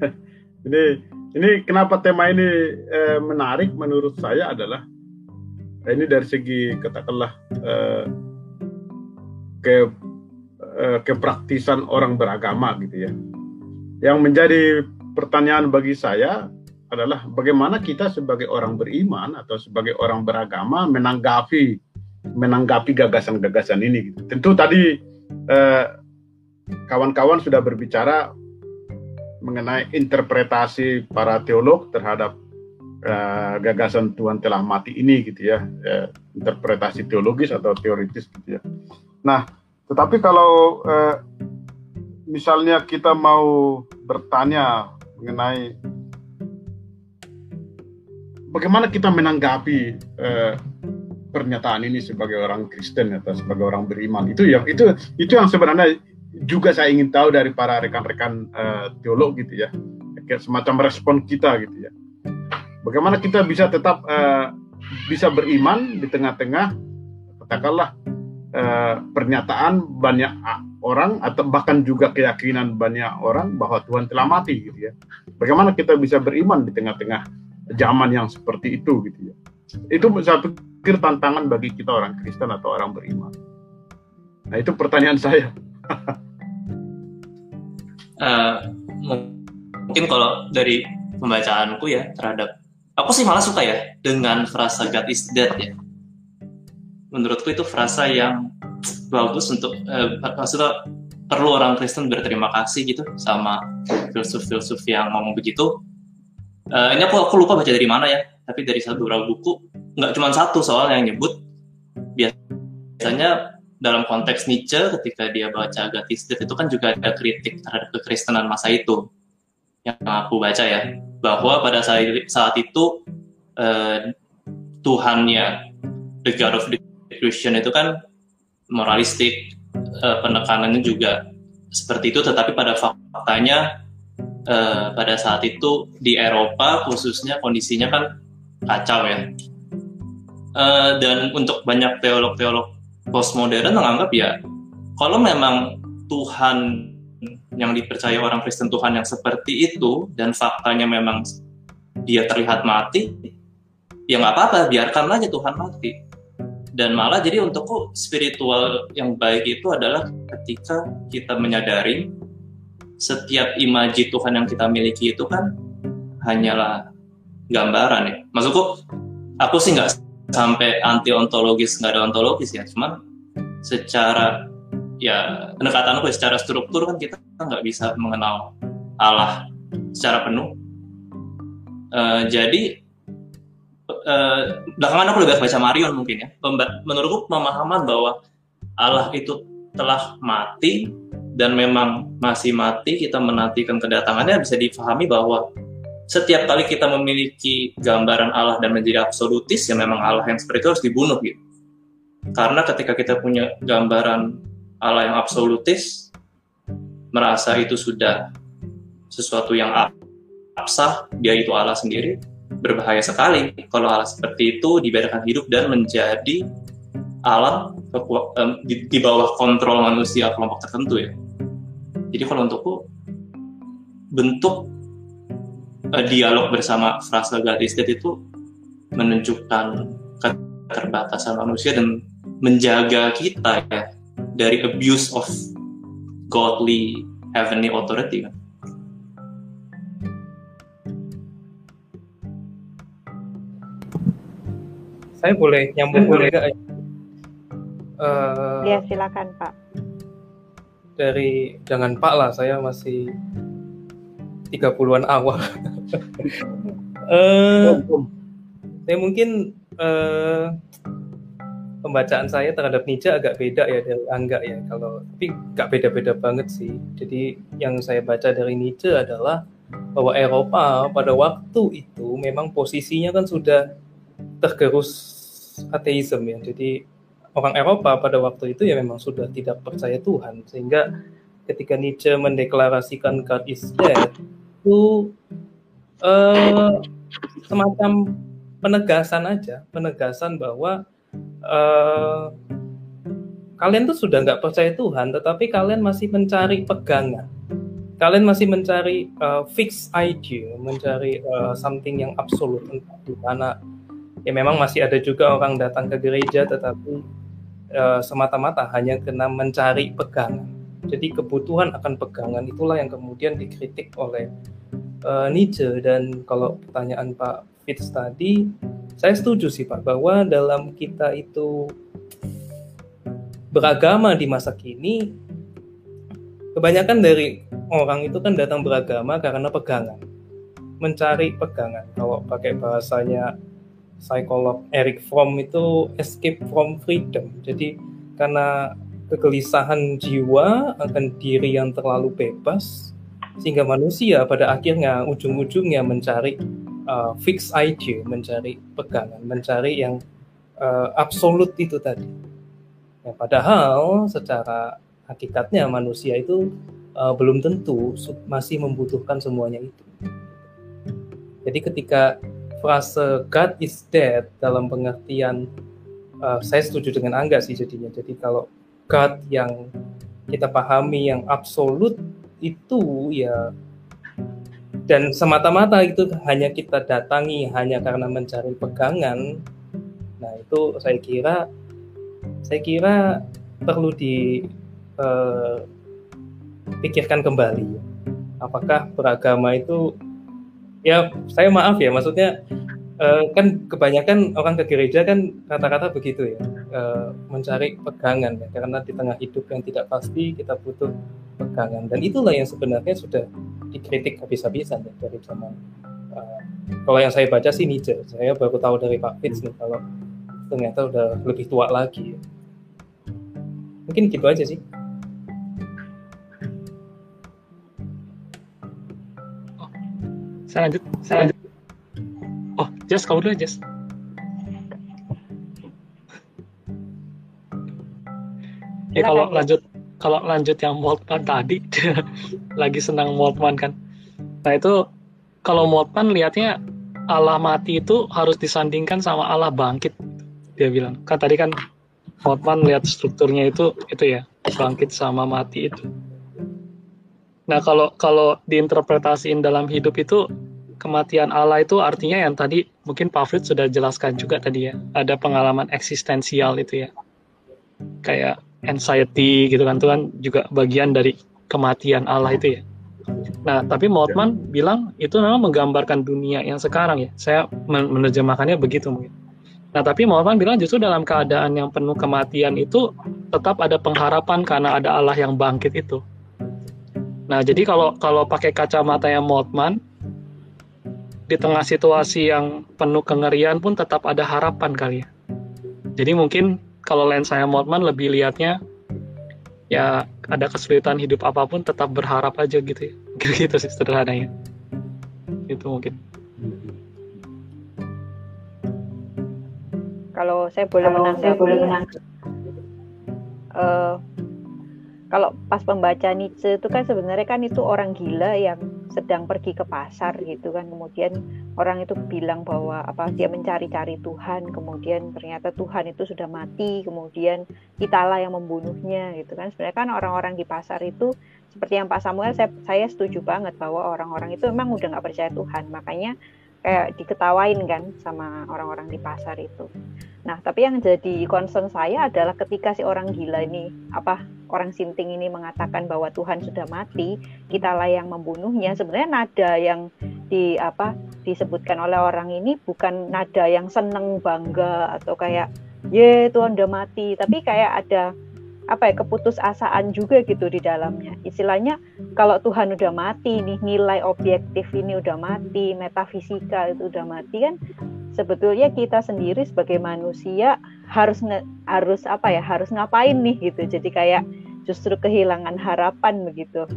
ini ini kenapa tema ini uh, menarik menurut saya adalah Nah, ini dari segi katakanlah uh, ke uh, kepraktisan orang beragama gitu ya. Yang menjadi pertanyaan bagi saya adalah bagaimana kita sebagai orang beriman atau sebagai orang beragama menanggapi menanggapi gagasan-gagasan ini. Gitu. Tentu tadi kawan-kawan uh, sudah berbicara mengenai interpretasi para teolog terhadap uh, gagasan Tuhan telah mati ini gitu ya, uh, interpretasi teologis atau teoritis gitu ya. Nah, tetapi kalau uh, misalnya kita mau bertanya mengenai bagaimana kita menanggapi uh, pernyataan ini sebagai orang Kristen atau sebagai orang beriman itu yang itu itu yang sebenarnya juga saya ingin tahu dari para rekan-rekan uh, teolog gitu ya, semacam respon kita gitu ya. Bagaimana kita bisa tetap uh, bisa beriman di tengah-tengah katakanlah uh, pernyataan banyak orang atau bahkan juga keyakinan banyak orang bahwa Tuhan telah mati gitu ya. Bagaimana kita bisa beriman di tengah-tengah zaman yang seperti itu gitu ya. Itu saya pikir tantangan bagi kita orang Kristen atau orang beriman. Nah itu pertanyaan saya. uh, mungkin kalau dari pembacaanku ya terhadap aku sih malah suka ya dengan frasa God is dead ya. Menurutku itu frasa yang bagus untuk uh, maksudnya perlu orang Kristen berterima kasih gitu sama filsuf-filsuf yang ngomong begitu. Uh, ini aku aku lupa baca dari mana ya, tapi dari satu beberapa buku nggak cuma satu soal yang nyebut biasanya dalam konteks Nietzsche ketika dia baca Gatisdet itu kan juga ada kritik terhadap kekristenan masa itu yang aku baca ya bahwa pada saat saat itu uh, Tuhannya the God of the Christian itu kan moralistik uh, penekanannya juga seperti itu tetapi pada faktanya uh, pada saat itu di Eropa khususnya kondisinya kan kacau ya. Uh, dan untuk banyak teolog-teolog postmodern menganggap ya kalau memang Tuhan yang dipercaya orang Kristen Tuhan yang seperti itu dan faktanya memang dia terlihat mati ya nggak apa-apa biarkan aja Tuhan mati. Dan malah jadi untukku spiritual yang baik itu adalah ketika kita menyadari setiap imaji Tuhan yang kita miliki itu kan hanyalah gambaran ya. Maksudku aku sih nggak sampai anti ontologis nggak ada ontologis ya. Cuman secara ya pendekatan aku ya, secara struktur kan kita nggak bisa mengenal Allah secara penuh uh, jadi uh, belakangan aku lebih baca Marion mungkin ya. Menurutku pemahaman bahwa Allah itu telah mati dan memang masih mati kita menantikan kedatangannya bisa difahami bahwa setiap kali kita memiliki gambaran Allah dan menjadi absolutis ya memang Allah yang seperti itu harus dibunuh gitu. Karena ketika kita punya gambaran Allah yang absolutis merasa itu sudah sesuatu yang absah, dia itu Allah sendiri, berbahaya sekali kalau alat seperti itu dibiarkan hidup dan menjadi alat di, bawah kontrol manusia kelompok tertentu ya. Jadi kalau untukku bentuk uh, dialog bersama frasa gadis itu menunjukkan keterbatasan manusia dan menjaga kita ya dari abuse of godly heavenly authority kan. saya boleh nyambung hmm. boleh nggak? Uh, ya silakan Pak. Dari jangan Pak lah, saya masih 30-an awal. uh, saya mungkin uh, pembacaan saya terhadap Nietzsche agak beda ya dari Angga ya kalau tapi nggak beda-beda banget sih. Jadi yang saya baca dari Nietzsche adalah bahwa Eropa pada waktu itu memang posisinya kan sudah tergerus ateisme ya. Jadi orang Eropa pada waktu itu ya memang sudah tidak percaya Tuhan sehingga ketika Nietzsche mendeklarasikan God is dead itu uh, semacam penegasan aja, penegasan bahwa uh, kalian tuh sudah nggak percaya Tuhan, tetapi kalian masih mencari pegangan. Kalian masih mencari uh, fixed idea, mencari uh, something yang absolut entah di mana ya memang masih ada juga orang datang ke gereja tetapi uh, semata-mata hanya kena mencari pegangan. Jadi kebutuhan akan pegangan itulah yang kemudian dikritik oleh uh, Nietzsche dan kalau pertanyaan Pak Fitz tadi, saya setuju sih Pak bahwa dalam kita itu beragama di masa kini, kebanyakan dari orang itu kan datang beragama karena pegangan, mencari pegangan. Kalau pakai bahasanya psikolog Eric Fromm itu escape from freedom. Jadi karena kegelisahan jiwa akan diri yang terlalu bebas sehingga manusia pada akhirnya ujung-ujungnya mencari uh, fix idea, mencari pegangan, mencari yang uh, absolut itu tadi. Ya, padahal secara hakikatnya manusia itu uh, belum tentu masih membutuhkan semuanya itu. Jadi ketika frase God is dead dalam pengertian uh, saya setuju dengan Angga sih jadinya. Jadi kalau God yang kita pahami yang absolut itu ya dan semata-mata itu hanya kita datangi hanya karena mencari pegangan. Nah, itu saya kira saya kira perlu dipikirkan eh, kembali. Apakah beragama itu ya saya maaf ya maksudnya uh, kan kebanyakan orang ke gereja kan kata-kata begitu ya. Uh, mencari pegangan ya karena di tengah hidup yang tidak pasti kita butuh pegangan. Dan itulah yang sebenarnya sudah dikritik habis-habisan ya dari zaman uh, kalau yang saya baca sih Nietzsche. Saya baru tahu dari Pak Fitz nih kalau ternyata udah lebih tua lagi ya. Mungkin gitu aja sih. Saya lanjut lanjut oh Jess kamu dulu Jess. Ya kalau lanjut kalau lanjut yang Moltmann tadi lagi senang Moltmann kan. Nah itu kalau Moltmann lihatnya Allah mati itu harus disandingkan sama Allah bangkit dia bilang. Kan tadi kan Hotman lihat strukturnya itu itu ya bangkit sama mati itu. Nah kalau kalau diinterpretasiin dalam hidup itu kematian Allah itu artinya yang tadi mungkin Pak sudah jelaskan juga tadi ya ada pengalaman eksistensial itu ya kayak anxiety gitu kan itu kan juga bagian dari kematian Allah itu ya. Nah, tapi Moltmann bilang itu memang menggambarkan dunia yang sekarang ya. Saya menerjemahkannya begitu mungkin. Nah, tapi Muhammad bilang justru dalam keadaan yang penuh kematian itu tetap ada pengharapan karena ada Allah yang bangkit itu. Nah, jadi kalau kalau pakai kacamata yang Moltmann di tengah situasi yang penuh kengerian pun tetap ada harapan kali ya. Jadi mungkin kalau lensa yang Moltmann lebih lihatnya ya ada kesulitan hidup apa pun tetap berharap aja gitu ya. Gitu sih sederhananya. Itu mungkin. kalau saya boleh kalau menanggapi, saya boleh menanggapi. Uh, kalau pas pembaca Nietzsche itu kan sebenarnya kan itu orang gila yang sedang pergi ke pasar gitu kan. Kemudian orang itu bilang bahwa apa dia mencari-cari Tuhan kemudian ternyata Tuhan itu sudah mati kemudian kitalah yang membunuhnya gitu kan. Sebenarnya kan orang-orang di pasar itu seperti yang Pak Samuel saya, saya setuju banget bahwa orang-orang itu memang udah nggak percaya Tuhan. Makanya kayak diketawain kan sama orang-orang di pasar itu. Nah, tapi yang jadi concern saya adalah ketika si orang gila ini, apa orang sinting ini mengatakan bahwa Tuhan sudah mati, kitalah yang membunuhnya. Sebenarnya nada yang di apa disebutkan oleh orang ini bukan nada yang seneng bangga atau kayak ye Tuhan udah mati, tapi kayak ada apa ya keputusasaan juga gitu di dalamnya. Istilahnya kalau Tuhan udah mati nih nilai objektif ini udah mati, metafisika itu udah mati kan sebetulnya kita sendiri sebagai manusia harus harus apa ya harus ngapain nih gitu. Jadi kayak justru kehilangan harapan begitu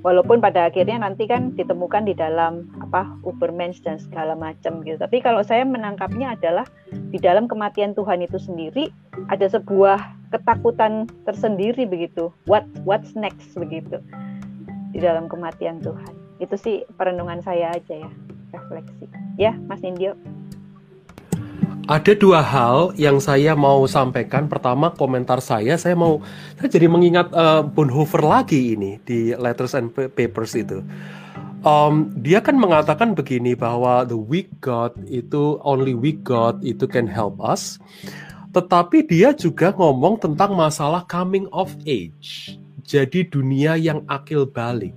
walaupun pada akhirnya nanti kan ditemukan di dalam apa Ubermensch dan segala macam gitu. Tapi kalau saya menangkapnya adalah di dalam kematian Tuhan itu sendiri ada sebuah ketakutan tersendiri begitu. What what's next begitu di dalam kematian Tuhan. Itu sih perenungan saya aja ya, refleksi. Ya, Mas Nindyo. Ada dua hal yang saya mau sampaikan. Pertama, komentar saya, saya mau, saya jadi mengingat uh, Bonhoeffer lagi ini di Letters and Papers itu. Um, dia kan mengatakan begini bahwa the weak God itu only weak God itu can help us. Tetapi dia juga ngomong tentang masalah coming of age. Jadi dunia yang akil balik.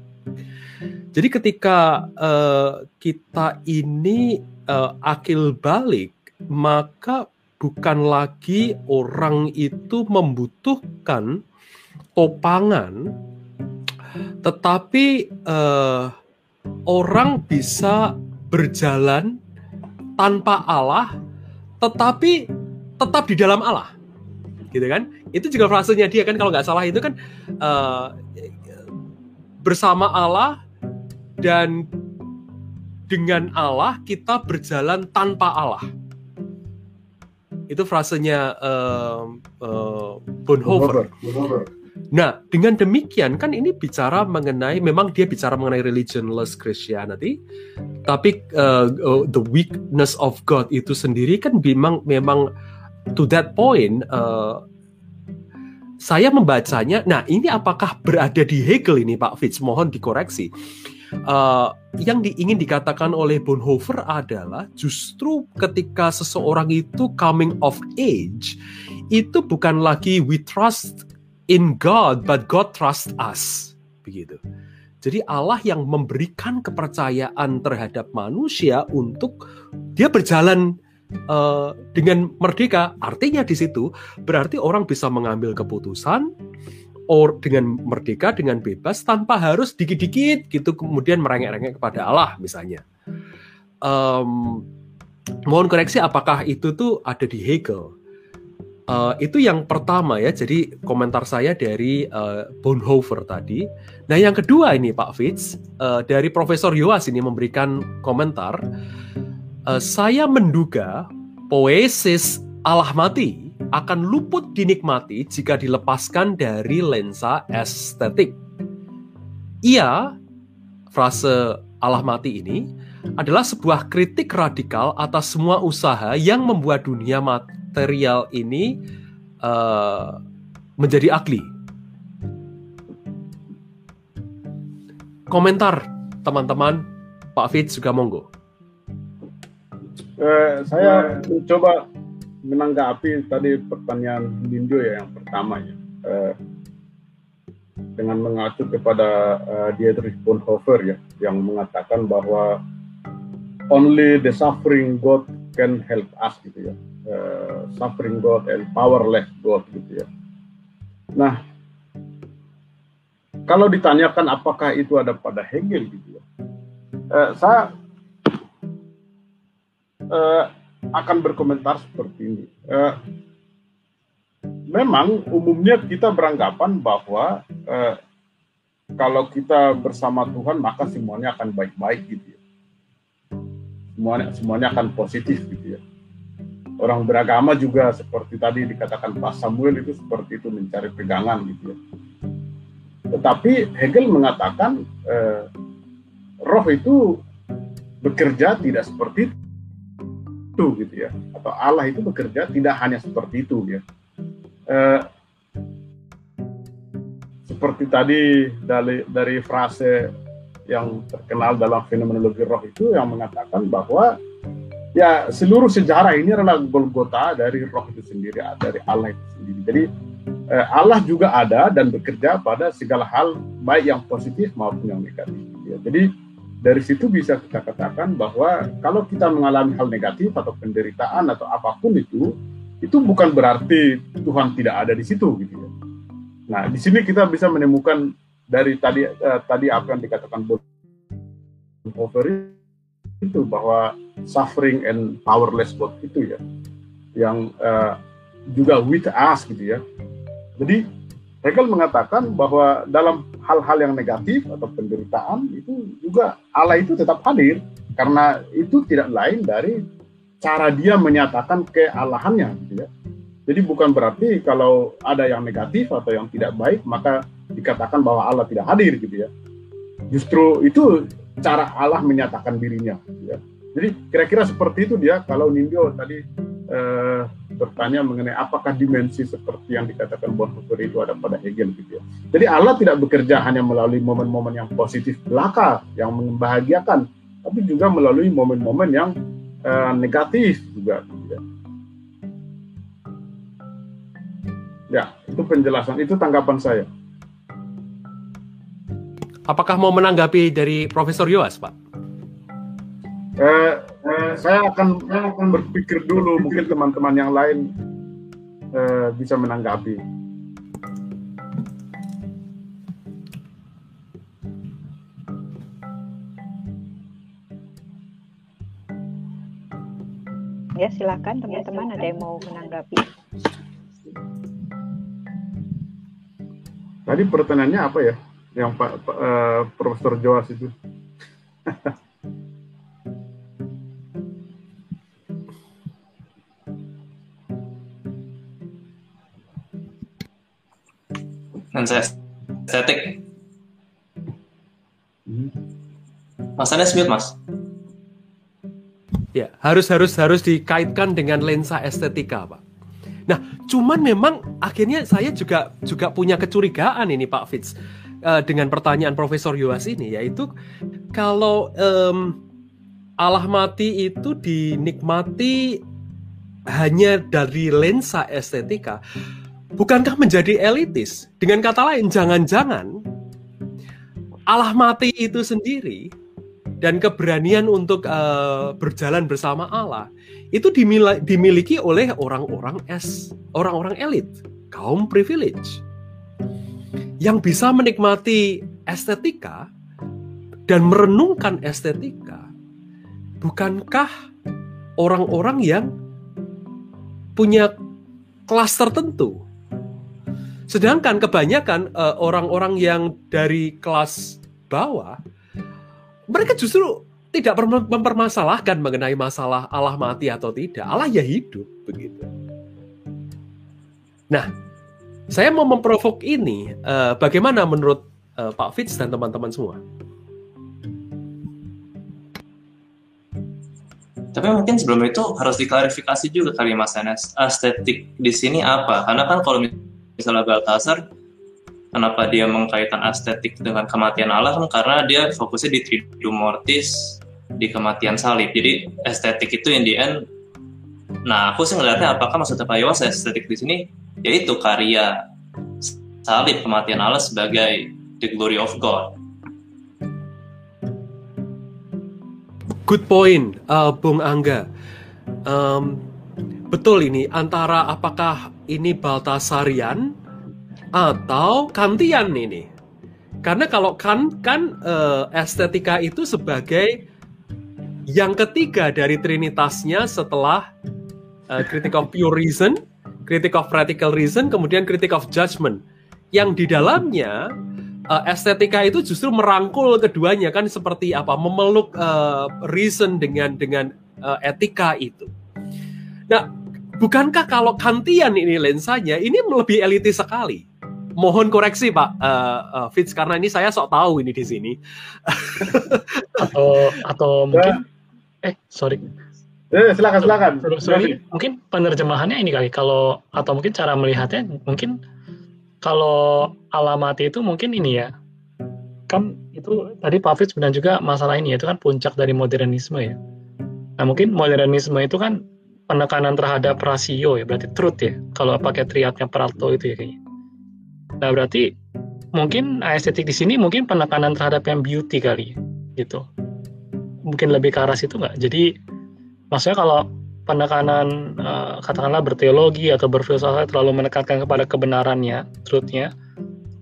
Jadi ketika uh, kita ini uh, akil balik maka bukan lagi orang itu membutuhkan topangan, tetapi uh, orang bisa berjalan tanpa Allah, tetapi tetap di dalam Allah, gitu kan? Itu juga frasenya dia kan kalau nggak salah itu kan uh, bersama Allah dan dengan Allah kita berjalan tanpa Allah itu frasenya uh, uh, Bonhoeffer. Nah, dengan demikian kan ini bicara mengenai memang dia bicara mengenai religionless Christianity, tapi uh, uh, the weakness of God itu sendiri kan memang memang to that point uh, saya membacanya. Nah, ini apakah berada di Hegel ini Pak Fitz? Mohon dikoreksi. Uh, yang di, ingin dikatakan oleh Bonhoeffer adalah justru ketika seseorang itu coming of age itu bukan lagi we trust in God, but God trust us. Begitu. Jadi Allah yang memberikan kepercayaan terhadap manusia untuk dia berjalan uh, dengan merdeka. Artinya di situ berarti orang bisa mengambil keputusan or dengan merdeka dengan bebas tanpa harus dikit-dikit gitu kemudian merengek-rengek kepada Allah misalnya. Um, mohon koreksi apakah itu tuh ada di Hegel? Uh, itu yang pertama ya, jadi komentar saya dari uh, Bonhoeffer tadi. Nah yang kedua ini Pak Fitz, uh, dari Profesor Yoas ini memberikan komentar, uh, saya menduga poesis Allah mati akan luput dinikmati jika dilepaskan dari lensa estetik. Ia, frase Allah mati ini, adalah sebuah kritik radikal atas semua usaha yang membuat dunia material ini uh, menjadi akli. Komentar teman-teman, Pak Fit juga monggo. Uh, saya mencoba menanggapi tadi pertanyaan Dindo ya yang pertama ya. Uh, dengan mengacu kepada uh, Dietrich Bonhoeffer ya yang mengatakan bahwa only the suffering God can help us gitu ya uh, suffering God and powerless God gitu ya. Nah, kalau ditanyakan apakah itu ada pada Hegel gitu ya, uh, saya uh, akan berkomentar seperti ini. Uh, memang umumnya kita beranggapan bahwa uh, kalau kita bersama Tuhan maka semuanya akan baik-baik gitu ya. Semuanya semuanya akan positif gitu ya orang beragama juga seperti tadi dikatakan Pak Samuel itu seperti itu mencari pegangan gitu ya. Tetapi Hegel mengatakan eh, roh itu bekerja tidak seperti itu gitu ya atau Allah itu bekerja tidak hanya seperti itu ya. Eh, seperti tadi dari dari frase yang terkenal dalam fenomenologi roh itu yang mengatakan bahwa ya seluruh sejarah ini adalah Golgota dari roh itu sendiri, dari Allah itu sendiri. Jadi eh, Allah juga ada dan bekerja pada segala hal baik yang positif maupun yang negatif. Ya, jadi dari situ bisa kita katakan bahwa kalau kita mengalami hal negatif atau penderitaan atau apa pun itu, itu bukan berarti Tuhan tidak ada di situ gitu ya. Nah, di sini kita bisa menemukan dari tadi eh, tadi apa yang dikatakan Bonhoeffer itu bahwa suffering and powerless God itu ya yang uh, juga with us gitu ya. Jadi Hegel mengatakan bahwa dalam hal-hal yang negatif atau penderitaan itu juga Allah itu tetap hadir karena itu tidak lain dari cara dia menyatakan kealahannya gitu ya. Jadi bukan berarti kalau ada yang negatif atau yang tidak baik maka dikatakan bahwa Allah tidak hadir gitu ya. Justru itu cara Allah menyatakan dirinya. Ya. Jadi kira-kira seperti itu dia kalau Nindyo tadi eh, bertanya mengenai apakah dimensi seperti yang dikatakan Bonhoeffer itu ada pada Hegel gitu ya. Jadi Allah tidak bekerja hanya melalui momen-momen yang positif belaka, yang membahagiakan, tapi juga melalui momen-momen yang eh, negatif juga. Gitu ya. ya, itu penjelasan, itu tanggapan saya. Apakah mau menanggapi dari Profesor Yoas, Pak? Eh, eh, saya akan saya akan berpikir dulu, mungkin teman-teman yang lain eh, bisa menanggapi. Ya silakan teman-teman ada yang mau menanggapi. Tadi pertanyaannya apa ya? yang Pak uh, Profesor Joas itu. lensa estetik. Mas Anes mute mas. Ya, harus harus harus dikaitkan dengan lensa estetika, Pak. Nah, cuman memang akhirnya saya juga juga punya kecurigaan ini, Pak Fitz, uh, dengan pertanyaan Profesor Yowas ini, yaitu kalau um, Allah mati itu dinikmati hanya dari lensa estetika, bukankah menjadi elitis? Dengan kata lain, jangan-jangan Allah mati itu sendiri dan keberanian untuk uh, berjalan bersama Allah itu dimiliki oleh orang-orang es orang-orang elit kaum privilege yang bisa menikmati estetika dan merenungkan estetika bukankah orang-orang yang punya kelas tertentu sedangkan kebanyakan uh, orang-orang yang dari kelas bawah mereka justru tidak mempermasalahkan mengenai masalah Allah mati atau tidak. Allah ya hidup begitu. Nah, saya mau memprovok ini. Uh, bagaimana menurut uh, Pak Fitz dan teman-teman semua? Tapi mungkin sebelum itu harus diklarifikasi juga kali Mas Enes. Estetik di sini apa? Karena kan kalau Baltasar kenapa dia mengkaitkan estetik dengan kematian Allah? Kan karena dia fokusnya di Triduum Mortis di kematian salib. Jadi estetik itu in the end nah aku sih ngeliatnya apakah maksudnya Pak Yowas estetik di sini? Yaitu karya salib kematian Allah sebagai the glory of God. Good point uh, Bung Angga. Um, betul ini antara apakah ini Baltasarian atau kantian ini. Karena kalau kan kan uh, estetika itu sebagai yang ketiga dari trinitasnya setelah uh, critic of pure reason, critic of practical reason, kemudian critic of judgment. Yang di dalamnya uh, estetika itu justru merangkul keduanya kan seperti apa memeluk uh, reason dengan dengan uh, etika itu. Nah, bukankah kalau kantian ini lensanya ini lebih elitis sekali? mohon koreksi Pak uh, uh, Fitz karena ini saya sok tahu ini di sini. atau atau mungkin eh sorry. Eh, silakan silakan. Sorry, mungkin penerjemahannya ini kali kalau atau mungkin cara melihatnya mungkin kalau alamati itu mungkin ini ya. Kan itu tadi Pak Fitz bilang juga masalah ini ya, itu kan puncak dari modernisme ya. Nah, mungkin modernisme itu kan penekanan terhadap rasio ya, berarti truth ya. Kalau pakai triadnya Prato itu ya kayaknya. Nah berarti mungkin estetik di sini mungkin penekanan terhadap yang beauty kali gitu. Mungkin lebih ke arah situ nggak? Jadi maksudnya kalau penekanan uh, katakanlah berteologi atau berfilsafat terlalu menekankan kepada kebenarannya, truthnya,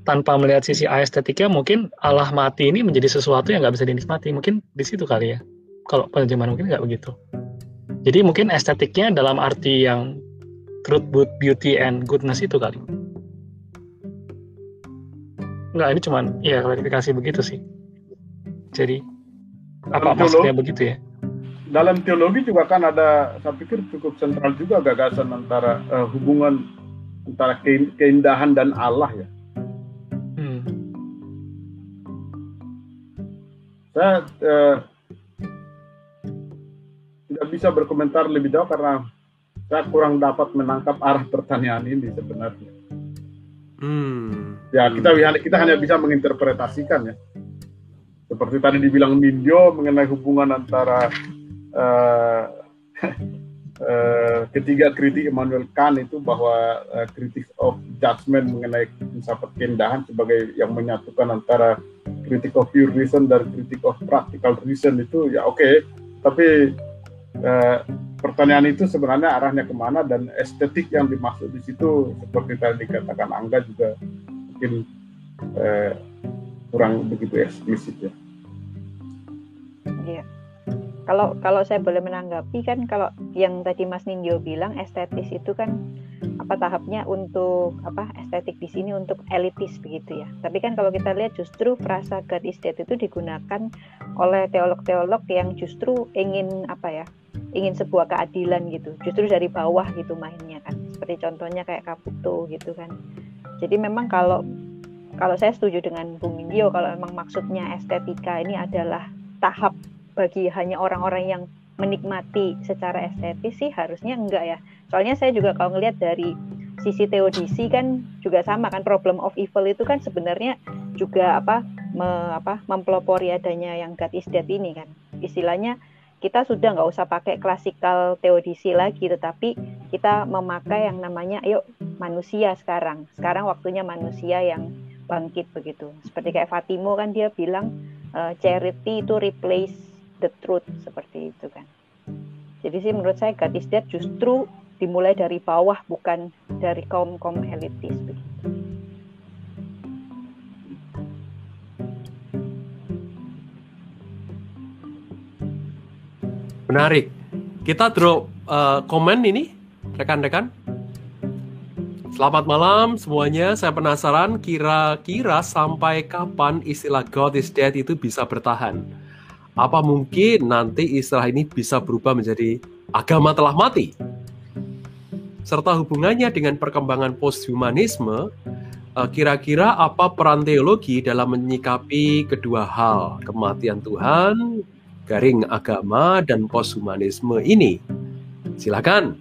tanpa melihat sisi estetiknya mungkin Allah mati ini menjadi sesuatu yang nggak bisa dinikmati. Mungkin di situ kali ya. Kalau penerjemahan mungkin nggak begitu. Jadi mungkin estetiknya dalam arti yang truth, beauty, and goodness itu kali. Enggak, ini cuman ya klarifikasi begitu sih. Jadi apa teologi, maksudnya begitu ya? Dalam teologi juga kan ada, saya pikir cukup sentral juga gagasan antara uh, hubungan antara keindahan dan Allah ya. Hmm. Saya uh, tidak bisa berkomentar lebih jauh karena saya kurang dapat menangkap arah pertanyaan ini sebenarnya. Hmm. Ya kita kita hanya bisa menginterpretasikan ya. Seperti tadi dibilang Nindyo mengenai hubungan antara uh, uh, ketiga kritik Immanuel Kant itu bahwa uh, kritik of judgment mengenai filsafat keindahan sebagai yang menyatukan antara kritik of pure reason dan kritik of practical reason itu ya oke okay. tapi uh, pertanyaan itu sebenarnya arahnya ke mana dan estetik yang dimaksud di situ seperti tadi dikatakan Angga juga mungkin eh, kurang begitu eksplisit ya. Iya. Kalau kalau saya boleh menanggapi kan kalau yang tadi Mas Nindyo bilang estetis itu kan apa tahapnya untuk apa estetik di sini untuk elitis begitu ya. Tapi kan kalau kita lihat justru frasa God is dead itu digunakan oleh teolog-teolog yang justru ingin apa ya ingin sebuah keadilan gitu. Justru dari bawah gitu mainnya kan. Seperti contohnya kayak Kaputo gitu kan. Jadi memang kalau kalau saya setuju dengan Bung Indio kalau memang maksudnya estetika ini adalah tahap bagi hanya orang-orang yang menikmati secara estetis sih harusnya enggak ya. Soalnya saya juga kalau ngelihat dari sisi teodisi kan juga sama kan problem of evil itu kan sebenarnya juga apa me, apa mempelopori adanya yang God is dead ini kan. Istilahnya kita sudah nggak usah pakai klasikal teodisi lagi tetapi kita memakai yang namanya ayo manusia sekarang. Sekarang waktunya manusia yang bangkit begitu. Seperti kayak Fatimo kan dia bilang uh, charity itu replace the truth seperti itu kan. Jadi sih menurut saya God is dead justru dimulai dari bawah bukan dari kaum kaum elitis. Menarik. Kita drop uh, ini rekan-rekan. Selamat malam semuanya. Saya penasaran kira-kira sampai kapan istilah God is dead itu bisa bertahan apa mungkin nanti istilah ini bisa berubah menjadi agama telah mati? Serta hubungannya dengan perkembangan posthumanisme, eh, kira-kira apa peran teologi dalam menyikapi kedua hal, kematian Tuhan, garing agama, dan posthumanisme ini? Silakan.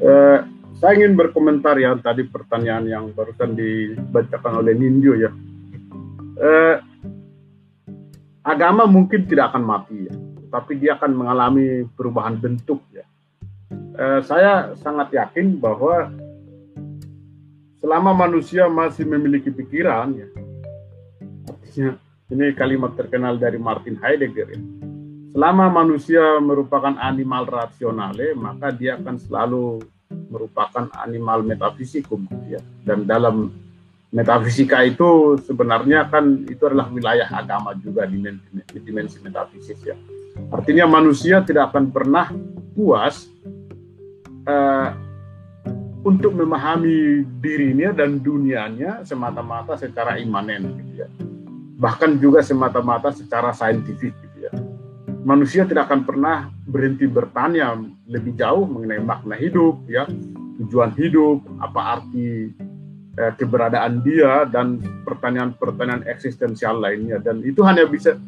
Uh, saya ingin berkomentar ya tadi pertanyaan yang barusan dibacakan oleh Nindyo ya eh, agama mungkin tidak akan mati ya, tapi dia akan mengalami perubahan bentuk ya. Eh, saya sangat yakin bahwa selama manusia masih memiliki pikiran ya, artinya ini kalimat terkenal dari Martin Heidegger ya. Selama manusia merupakan animal rasionale, maka dia akan selalu merupakan animal metafisikum ya. Dan dalam metafisika itu sebenarnya kan itu adalah wilayah agama juga di dimensi, metafisik ya. Artinya manusia tidak akan pernah puas uh, untuk memahami dirinya dan dunianya semata-mata secara imanen gitu ya. Bahkan juga semata-mata secara saintifik gitu ya. Manusia tidak akan pernah berhenti bertanya lebih jauh mengenai makna hidup ya, tujuan hidup, apa arti eh, keberadaan dia dan pertanyaan-pertanyaan eksistensial lainnya dan itu hanya bisa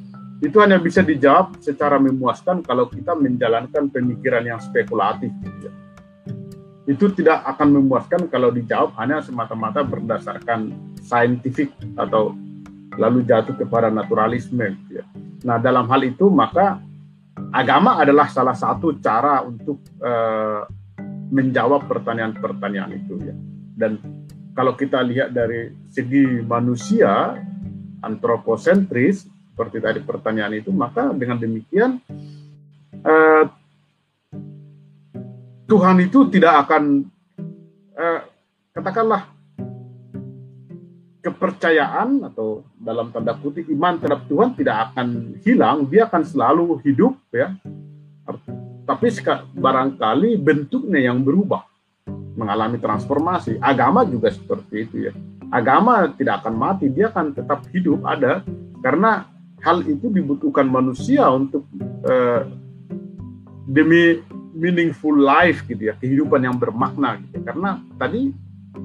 itu hanya bisa dijawab secara memuaskan kalau kita menjalankan pemikiran yang spekulatif gitu ya. itu tidak akan memuaskan kalau dijawab hanya semata-mata berdasarkan saintifik atau lalu jatuh kepada naturalisme gitu ya. nah dalam hal itu maka agama adalah salah satu cara untuk uh, menjawab pertanyaan-pertanyaan itu ya dan kalau kita lihat dari segi manusia antroposentris seperti tadi pertanyaan itu maka dengan demikian eh, Tuhan itu tidak akan eh, katakanlah kepercayaan atau dalam tanda kutip iman terhadap Tuhan tidak akan hilang dia akan selalu hidup ya. Tapi barangkali bentuknya yang berubah mengalami transformasi. Agama juga seperti itu ya. Agama tidak akan mati, dia akan tetap hidup ada karena hal itu dibutuhkan manusia untuk uh, demi meaningful life gitu ya, kehidupan yang bermakna gitu. Karena tadi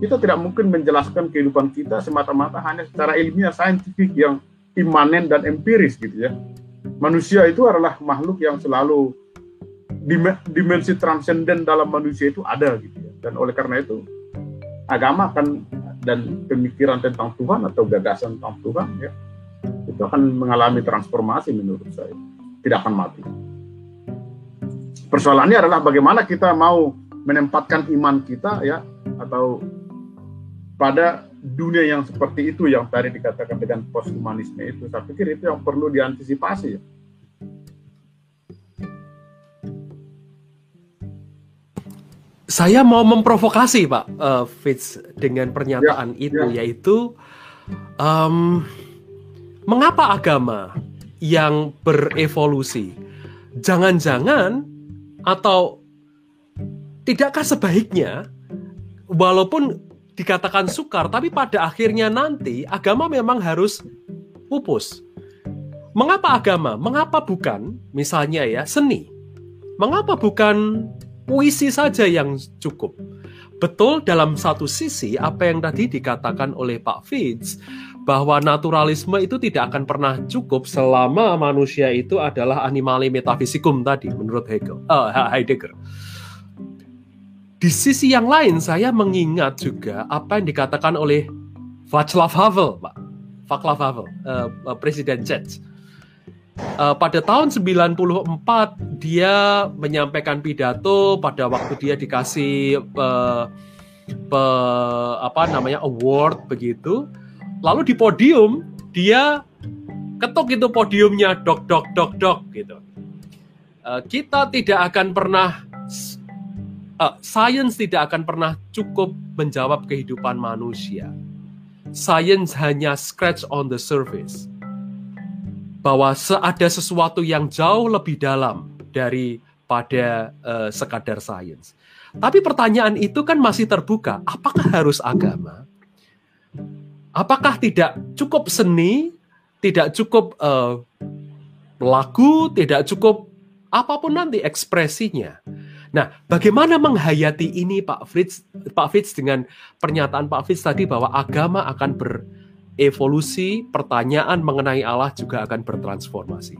kita tidak mungkin menjelaskan kehidupan kita semata-mata hanya secara ilmiah saintifik yang imanen dan empiris gitu ya. Manusia itu adalah makhluk yang selalu dimensi transenden dalam manusia itu ada gitu ya dan oleh karena itu agama akan dan pemikiran tentang Tuhan atau gagasan tentang Tuhan ya itu akan mengalami transformasi menurut saya. Tidak akan mati. Persoalannya adalah bagaimana kita mau menempatkan iman kita ya atau pada dunia yang seperti itu yang tadi dikatakan dengan posthumanisme itu. Saya pikir itu yang perlu diantisipasi ya. Saya mau memprovokasi Pak uh, Fitz dengan pernyataan ya, itu ya. yaitu um, mengapa agama yang berevolusi jangan-jangan atau tidakkah sebaiknya walaupun dikatakan sukar tapi pada akhirnya nanti agama memang harus pupus. Mengapa agama? Mengapa bukan misalnya ya seni? Mengapa bukan puisi saja yang cukup. betul dalam satu sisi apa yang tadi dikatakan oleh Pak Fitz bahwa naturalisme itu tidak akan pernah cukup selama manusia itu adalah animale metafisikum tadi menurut Hegel, uh, Heidegger. Di sisi yang lain saya mengingat juga apa yang dikatakan oleh Václav Havel, Pak. Václav Havel, uh, Presiden Czech. Uh, pada tahun 94 dia menyampaikan pidato. Pada waktu dia dikasih uh, pe, apa namanya award begitu. Lalu di podium dia ketuk itu podiumnya dok dok dok dok gitu. Uh, kita tidak akan pernah uh, science tidak akan pernah cukup menjawab kehidupan manusia. Science hanya scratch on the surface bahwa ada sesuatu yang jauh lebih dalam daripada uh, sekadar sains. Tapi pertanyaan itu kan masih terbuka. Apakah harus agama? apakah tidak cukup seni, tidak cukup uh, lagu, tidak cukup apa pun nanti ekspresinya. Nah, bagaimana menghayati ini Pak Fritz, Pak Fritz dengan pernyataan Pak Fritz tadi bahwa agama akan berevolusi, pertanyaan mengenai Allah juga akan bertransformasi.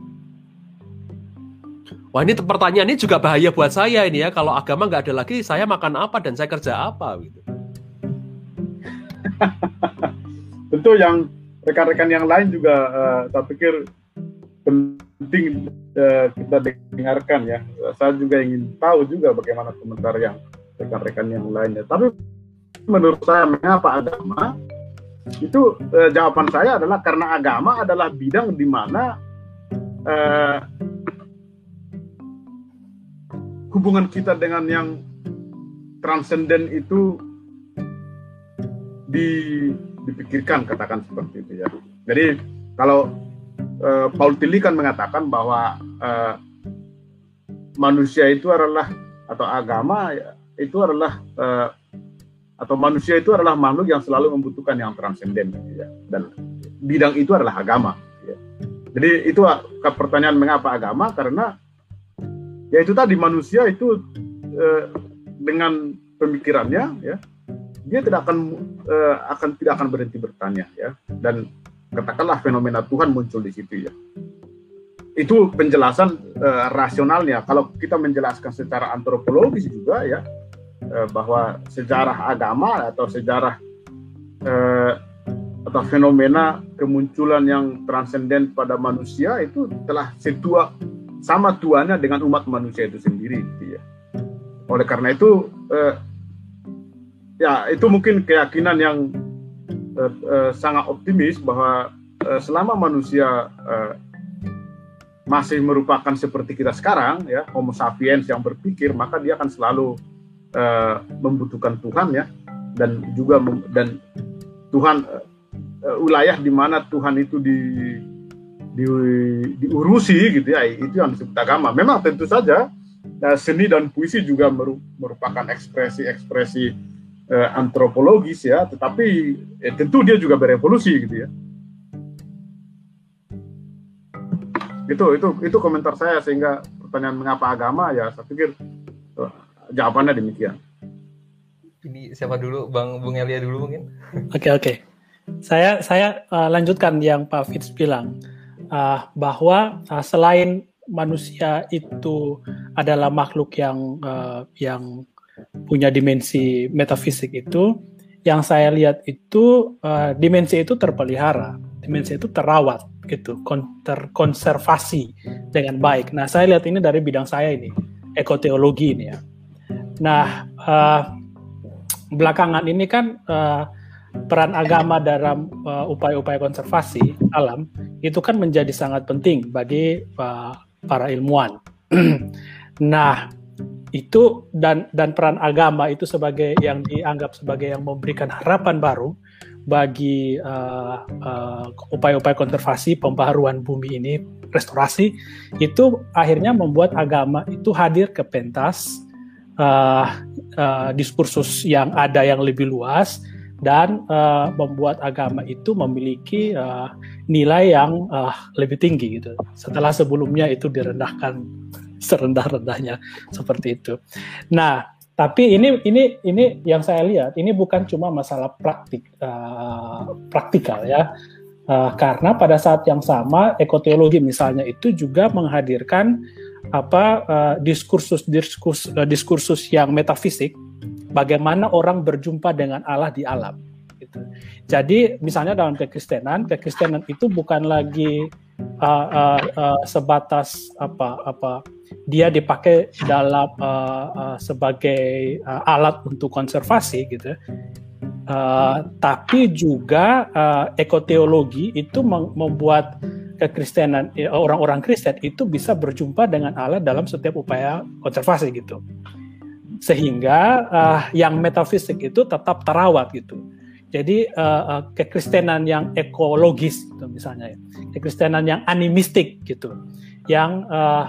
Wah ini pertanyaan ini juga bahaya buat saya ini ya. Kalau agama nggak ada lagi, saya makan apa dan saya kerja apa gitu. tentu yang rekan-rekan yang lain juga uh, saya pikir penting uh, kita dengarkan ya. Saya juga ingin tahu juga bagaimana komentar yang rekan-rekan yang lainnya. Tapi menurut saya mengapa agama itu uh, jawaban saya adalah karena agama adalah bidang di mana uh, hubungan kita dengan yang transenden itu di dipikirkan katakan seperti itu ya. Jadi kalau uh, Paul Tilly kan mengatakan bahwa uh, manusia itu adalah atau agama itu adalah uh, atau manusia itu adalah makhluk yang selalu membutuhkan yang transenden gitu ya. dan bidang itu adalah agama ya. jadi itu pertanyaan mengapa agama karena ya itu tadi manusia itu uh, dengan pemikirannya ya dia tidak akan uh, akan tidak akan berhenti bertanya ya dan katakanlah fenomena Tuhan muncul di situ ya itu penjelasan uh, rasionalnya kalau kita menjelaskan secara antropologis juga ya bahwa sejarah agama atau sejarah uh, atau fenomena kemunculan yang transenden pada manusia itu telah setua sama tuanya dengan umat manusia itu sendiri gitu ya. Oleh karena itu uh, ya itu mungkin keyakinan yang uh, uh, sangat optimis bahwa uh, selama manusia uh, masih merupakan seperti kita sekarang ya Homo sapiens yang berpikir maka dia akan selalu uh, membutuhkan Tuhan ya dan juga dan Tuhan uh, wilayah di mana Tuhan itu di, di diurusi gitu ya itu yang disebut agama memang tentu saja uh, seni dan puisi juga merupakan ekspresi-ekspresi eh, antropologis ya, tetapi eh, tentu dia juga berevolusi gitu ya. Itu itu itu komentar saya sehingga pertanyaan mengapa agama ya saya pikir jawabannya demikian. Ini siapa dulu Bang Bung Elia dulu mungkin? Oke okay, oke. Okay. Saya saya uh, lanjutkan yang Pak Fitz bilang uh, bahwa uh, selain manusia itu adalah makhluk yang uh, yang punya dimensi metafisik itu yang saya lihat itu uh, dimensi itu terpelihara, dimensi itu terawat gitu, terkonservasi dengan baik. Nah, saya lihat ini dari bidang saya ini, ekoteologi ini ya. Nah, uh, belakangan ini kan uh, peran agama dalam upaya-upaya uh, konservasi alam itu kan menjadi sangat penting bagi uh, para ilmuwan. nah, itu dan dan peran agama itu sebagai yang dianggap sebagai yang memberikan harapan baru bagi uh, uh, upaya-upaya konservasi pembaharuan bumi ini restorasi itu akhirnya membuat agama itu hadir ke pentas uh, uh, diskursus yang ada yang lebih luas dan uh, membuat agama itu memiliki uh, nilai yang uh, lebih tinggi gitu setelah sebelumnya itu direndahkan serendah-rendahnya seperti itu. Nah, Tapi ini ini ini yang saya lihat ini bukan cuma masalah praktik uh, praktikal ya. Uh, karena pada saat yang sama ekoteologi misalnya itu juga menghadirkan apa uh, diskursus diskursus uh, diskursus yang metafisik bagaimana orang berjumpa dengan Allah di alam gitu. Jadi misalnya dalam kekristenan kekristenan itu bukan lagi uh, uh, uh, sebatas apa apa dia dipakai dalam uh, uh, sebagai uh, alat untuk konservasi gitu uh, tapi juga uh, ekoteologi itu membuat kekristenan orang-orang Kristen itu bisa berjumpa dengan Allah dalam setiap upaya konservasi gitu. Sehingga uh, yang metafisik itu tetap terawat gitu jadi uh, uh, kekristenan yang ekologis gitu misalnya ya. Kekristenan yang animistik gitu. Yang uh,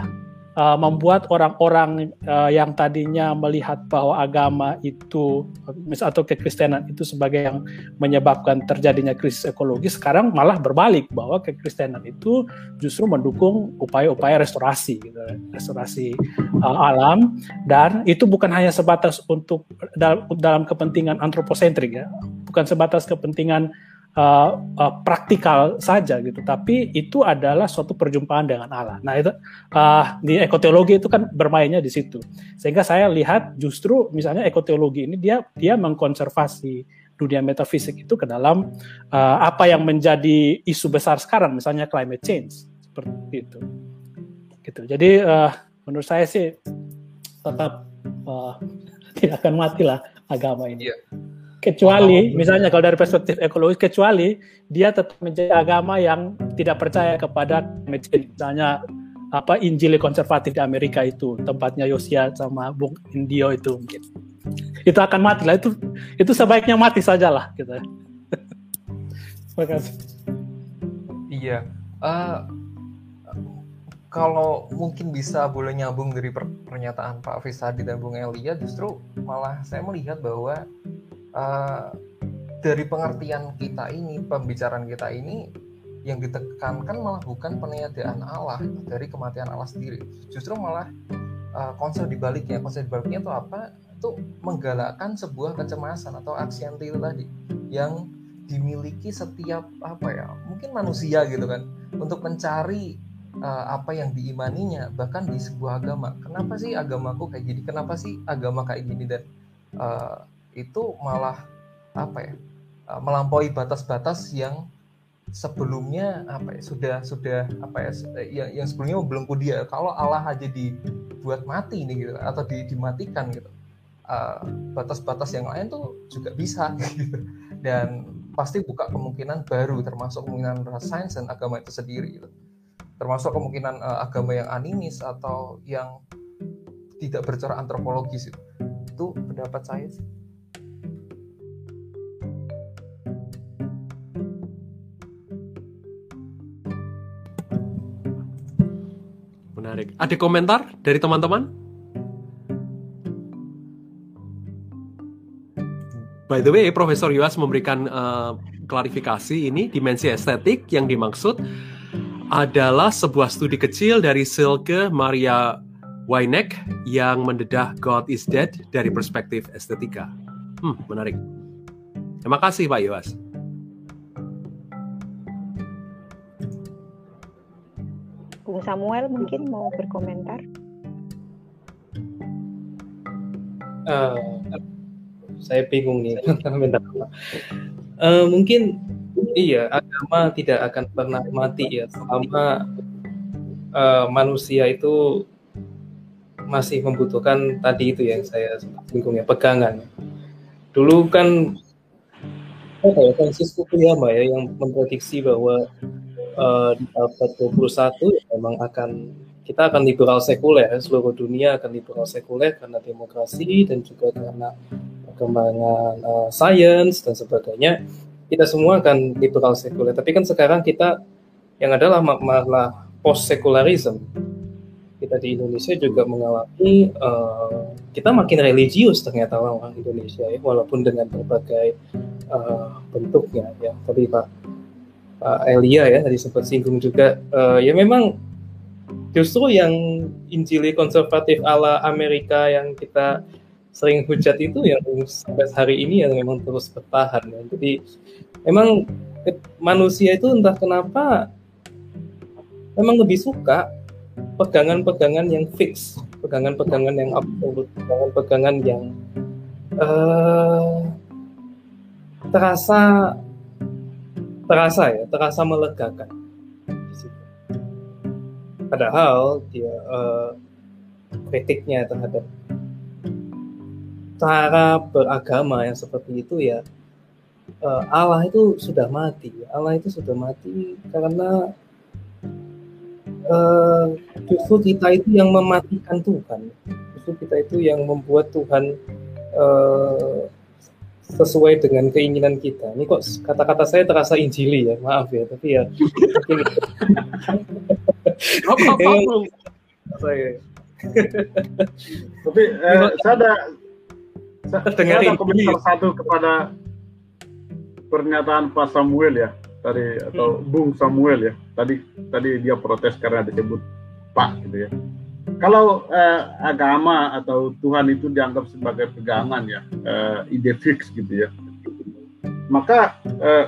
uh, membuat orang-orang uh, yang tadinya melihat bahwa agama itu atau kekristenan itu sebagai yang menyebabkan terjadinya krisis ekologi sekarang malah berbalik bahwa kekristenan itu justru mendukung upaya-upaya restorasi gitu restorasi uh, alam. Dan itu bukan hanya sebatas untuk dalam, dalam kepentingan antroposentrik ya bukan sebatas kepentingan uh, uh, praktikal saja gitu, tapi itu adalah suatu perjumpaan dengan Allah. Nah itu uh, di ekoteologi itu kan bermainnya di situ, sehingga saya lihat justru misalnya ekoteologi ini dia dia mengkonservasi dunia metafisik itu ke dalam uh, apa yang menjadi isu besar sekarang, misalnya climate change seperti itu. Gitu. Jadi uh, menurut saya sih tetap uh, tidak akan mati lah agama ini. Yeah kecuali misalnya kalau dari perspektif ekologis kecuali dia tetap menjadi agama yang tidak percaya kepada misalnya apa Injil konservatif di Amerika itu tempatnya Yosia sama Bung Indio itu mungkin itu akan mati lah itu itu sebaiknya mati sajalah gitu. Terima kasih. Iya. Uh, kalau mungkin bisa boleh nyambung dari pernyataan Pak Fisadi dan Bung Elia, justru malah saya melihat bahwa uh, dari pengertian kita ini, pembicaraan kita ini yang ditekankan malah bukan peniadaan Allah dari kematian Allah sendiri, justru malah uh, konsep dibaliknya. Konsep dibaliknya itu apa? Itu menggalakkan sebuah kecemasan atau aksianti itu tadi yang dimiliki setiap apa ya mungkin manusia gitu kan untuk mencari uh, apa yang diimaninya bahkan di sebuah agama kenapa sih agamaku kayak gini kenapa sih agama kayak gini dan uh, itu malah apa ya eh, melampaui batas-batas yang sebelumnya apa ya sudah sudah apa ya eh, yang, yang sebelumnya belum dia kalau Allah aja dibuat mati nih gitu atau di, dimatikan gitu eh, batas-batas yang lain tuh juga bisa gitu. Dan pasti buka kemungkinan baru termasuk kemungkinan sains dan agama itu sendiri gitu. Termasuk kemungkinan uh, agama yang animis atau yang tidak bercara antropologis itu itu pendapat saya sih menarik. Ada komentar dari teman-teman? By the way, Profesor Yuas memberikan uh, klarifikasi ini dimensi estetik yang dimaksud adalah sebuah studi kecil dari Silke Maria Weineck yang mendedah God is Dead dari perspektif estetika. Hmm, menarik. Terima kasih Pak Yuas. Bung Samuel mungkin mau berkomentar. Uh, saya bingung nih. Uh, mungkin iya agama tidak akan pernah mati ya selama uh, manusia itu masih membutuhkan tadi itu yang saya singgung ya pegangan. Dulu kan apa ya Francis Fukuyama ya yang memprediksi bahwa uh, di abad 21 ya memang akan kita akan liberal sekuler. Seluruh dunia akan liberal sekuler karena demokrasi dan juga karena perkembangan uh, sains dan sebagainya. Kita semua akan liberal sekuler. Tapi kan sekarang kita yang adalah malah post sekularisme kita di Indonesia juga mengalami uh, kita makin religius ternyata orang, -orang Indonesia ya walaupun dengan berbagai uh, bentuknya ya. Tadi Pak Pak Elia ya tadi sempat singgung juga uh, ya memang justru yang Injili konservatif ala Amerika yang kita sering hujat itu yang sampai hari ini yang memang terus bertahan ya. jadi memang manusia itu entah kenapa memang lebih suka pegangan-pegangan yang fix pegangan-pegangan yang absolut pegangan-pegangan yang uh, terasa terasa ya terasa melegakan padahal dia uh, kritiknya terhadap cara beragama yang seperti itu ya uh, Allah itu sudah mati. Allah itu sudah mati karena uh, justru kita itu yang mematikan Tuhan. Justru kita itu yang membuat Tuhan uh, sesuai dengan keinginan kita. Ini kok kata-kata saya terasa injili ya, maaf ya, tapi ya. apa apa saya. tapi eh, saya ada saya ada komentar satu kepada pernyataan Pak Samuel ya tadi atau hmm. Bung Samuel ya tadi tadi dia protes karena disebut Pak gitu ya kalau eh, agama atau Tuhan itu dianggap sebagai pegangan ya eh, ide fix gitu ya maka eh,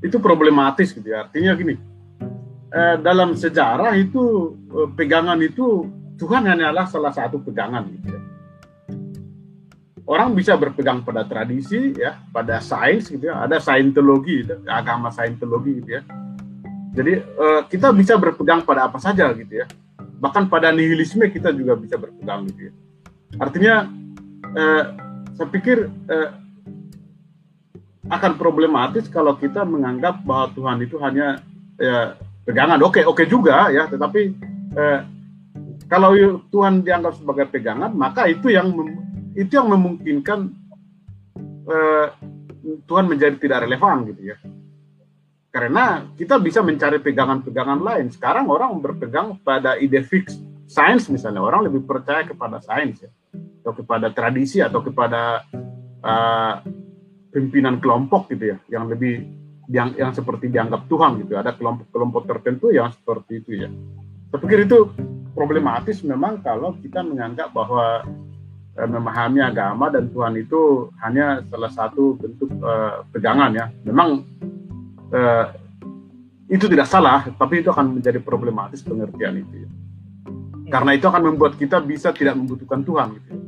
itu problematis gitu ya. Artinya gini eh, dalam sejarah itu eh, pegangan itu Tuhan hanyalah salah satu pegangan gitu ya. Orang bisa berpegang pada tradisi ya pada sains gitu ya ada saintologi gitu, agama saintologi gitu ya. Jadi uh, kita bisa berpegang pada apa saja gitu ya bahkan pada nihilisme kita juga bisa berpegang gitu ya artinya uh, saya pikir uh, akan problematis kalau kita menganggap bahwa Tuhan itu hanya ya, pegangan oke oke juga ya tetapi uh, kalau Tuhan dianggap sebagai pegangan maka itu yang itu yang memungkinkan uh, Tuhan menjadi tidak relevan gitu ya. Karena kita bisa mencari pegangan-pegangan lain. Sekarang orang berpegang pada ide fix sains misalnya, orang lebih percaya kepada sains ya, atau kepada tradisi atau kepada uh, pimpinan kelompok gitu ya, yang lebih yang yang seperti dianggap Tuhan gitu. Ada kelompok-kelompok tertentu yang seperti itu ya. Saya pikir itu problematis memang kalau kita menganggap bahwa Eh, memahami agama dan Tuhan itu hanya salah satu bentuk uh, pegangan ya. Memang uh, itu tidak salah, tapi itu akan menjadi problematis pengertian itu. Ya. Karena itu akan membuat kita bisa tidak membutuhkan Tuhan. Gitu. Ya.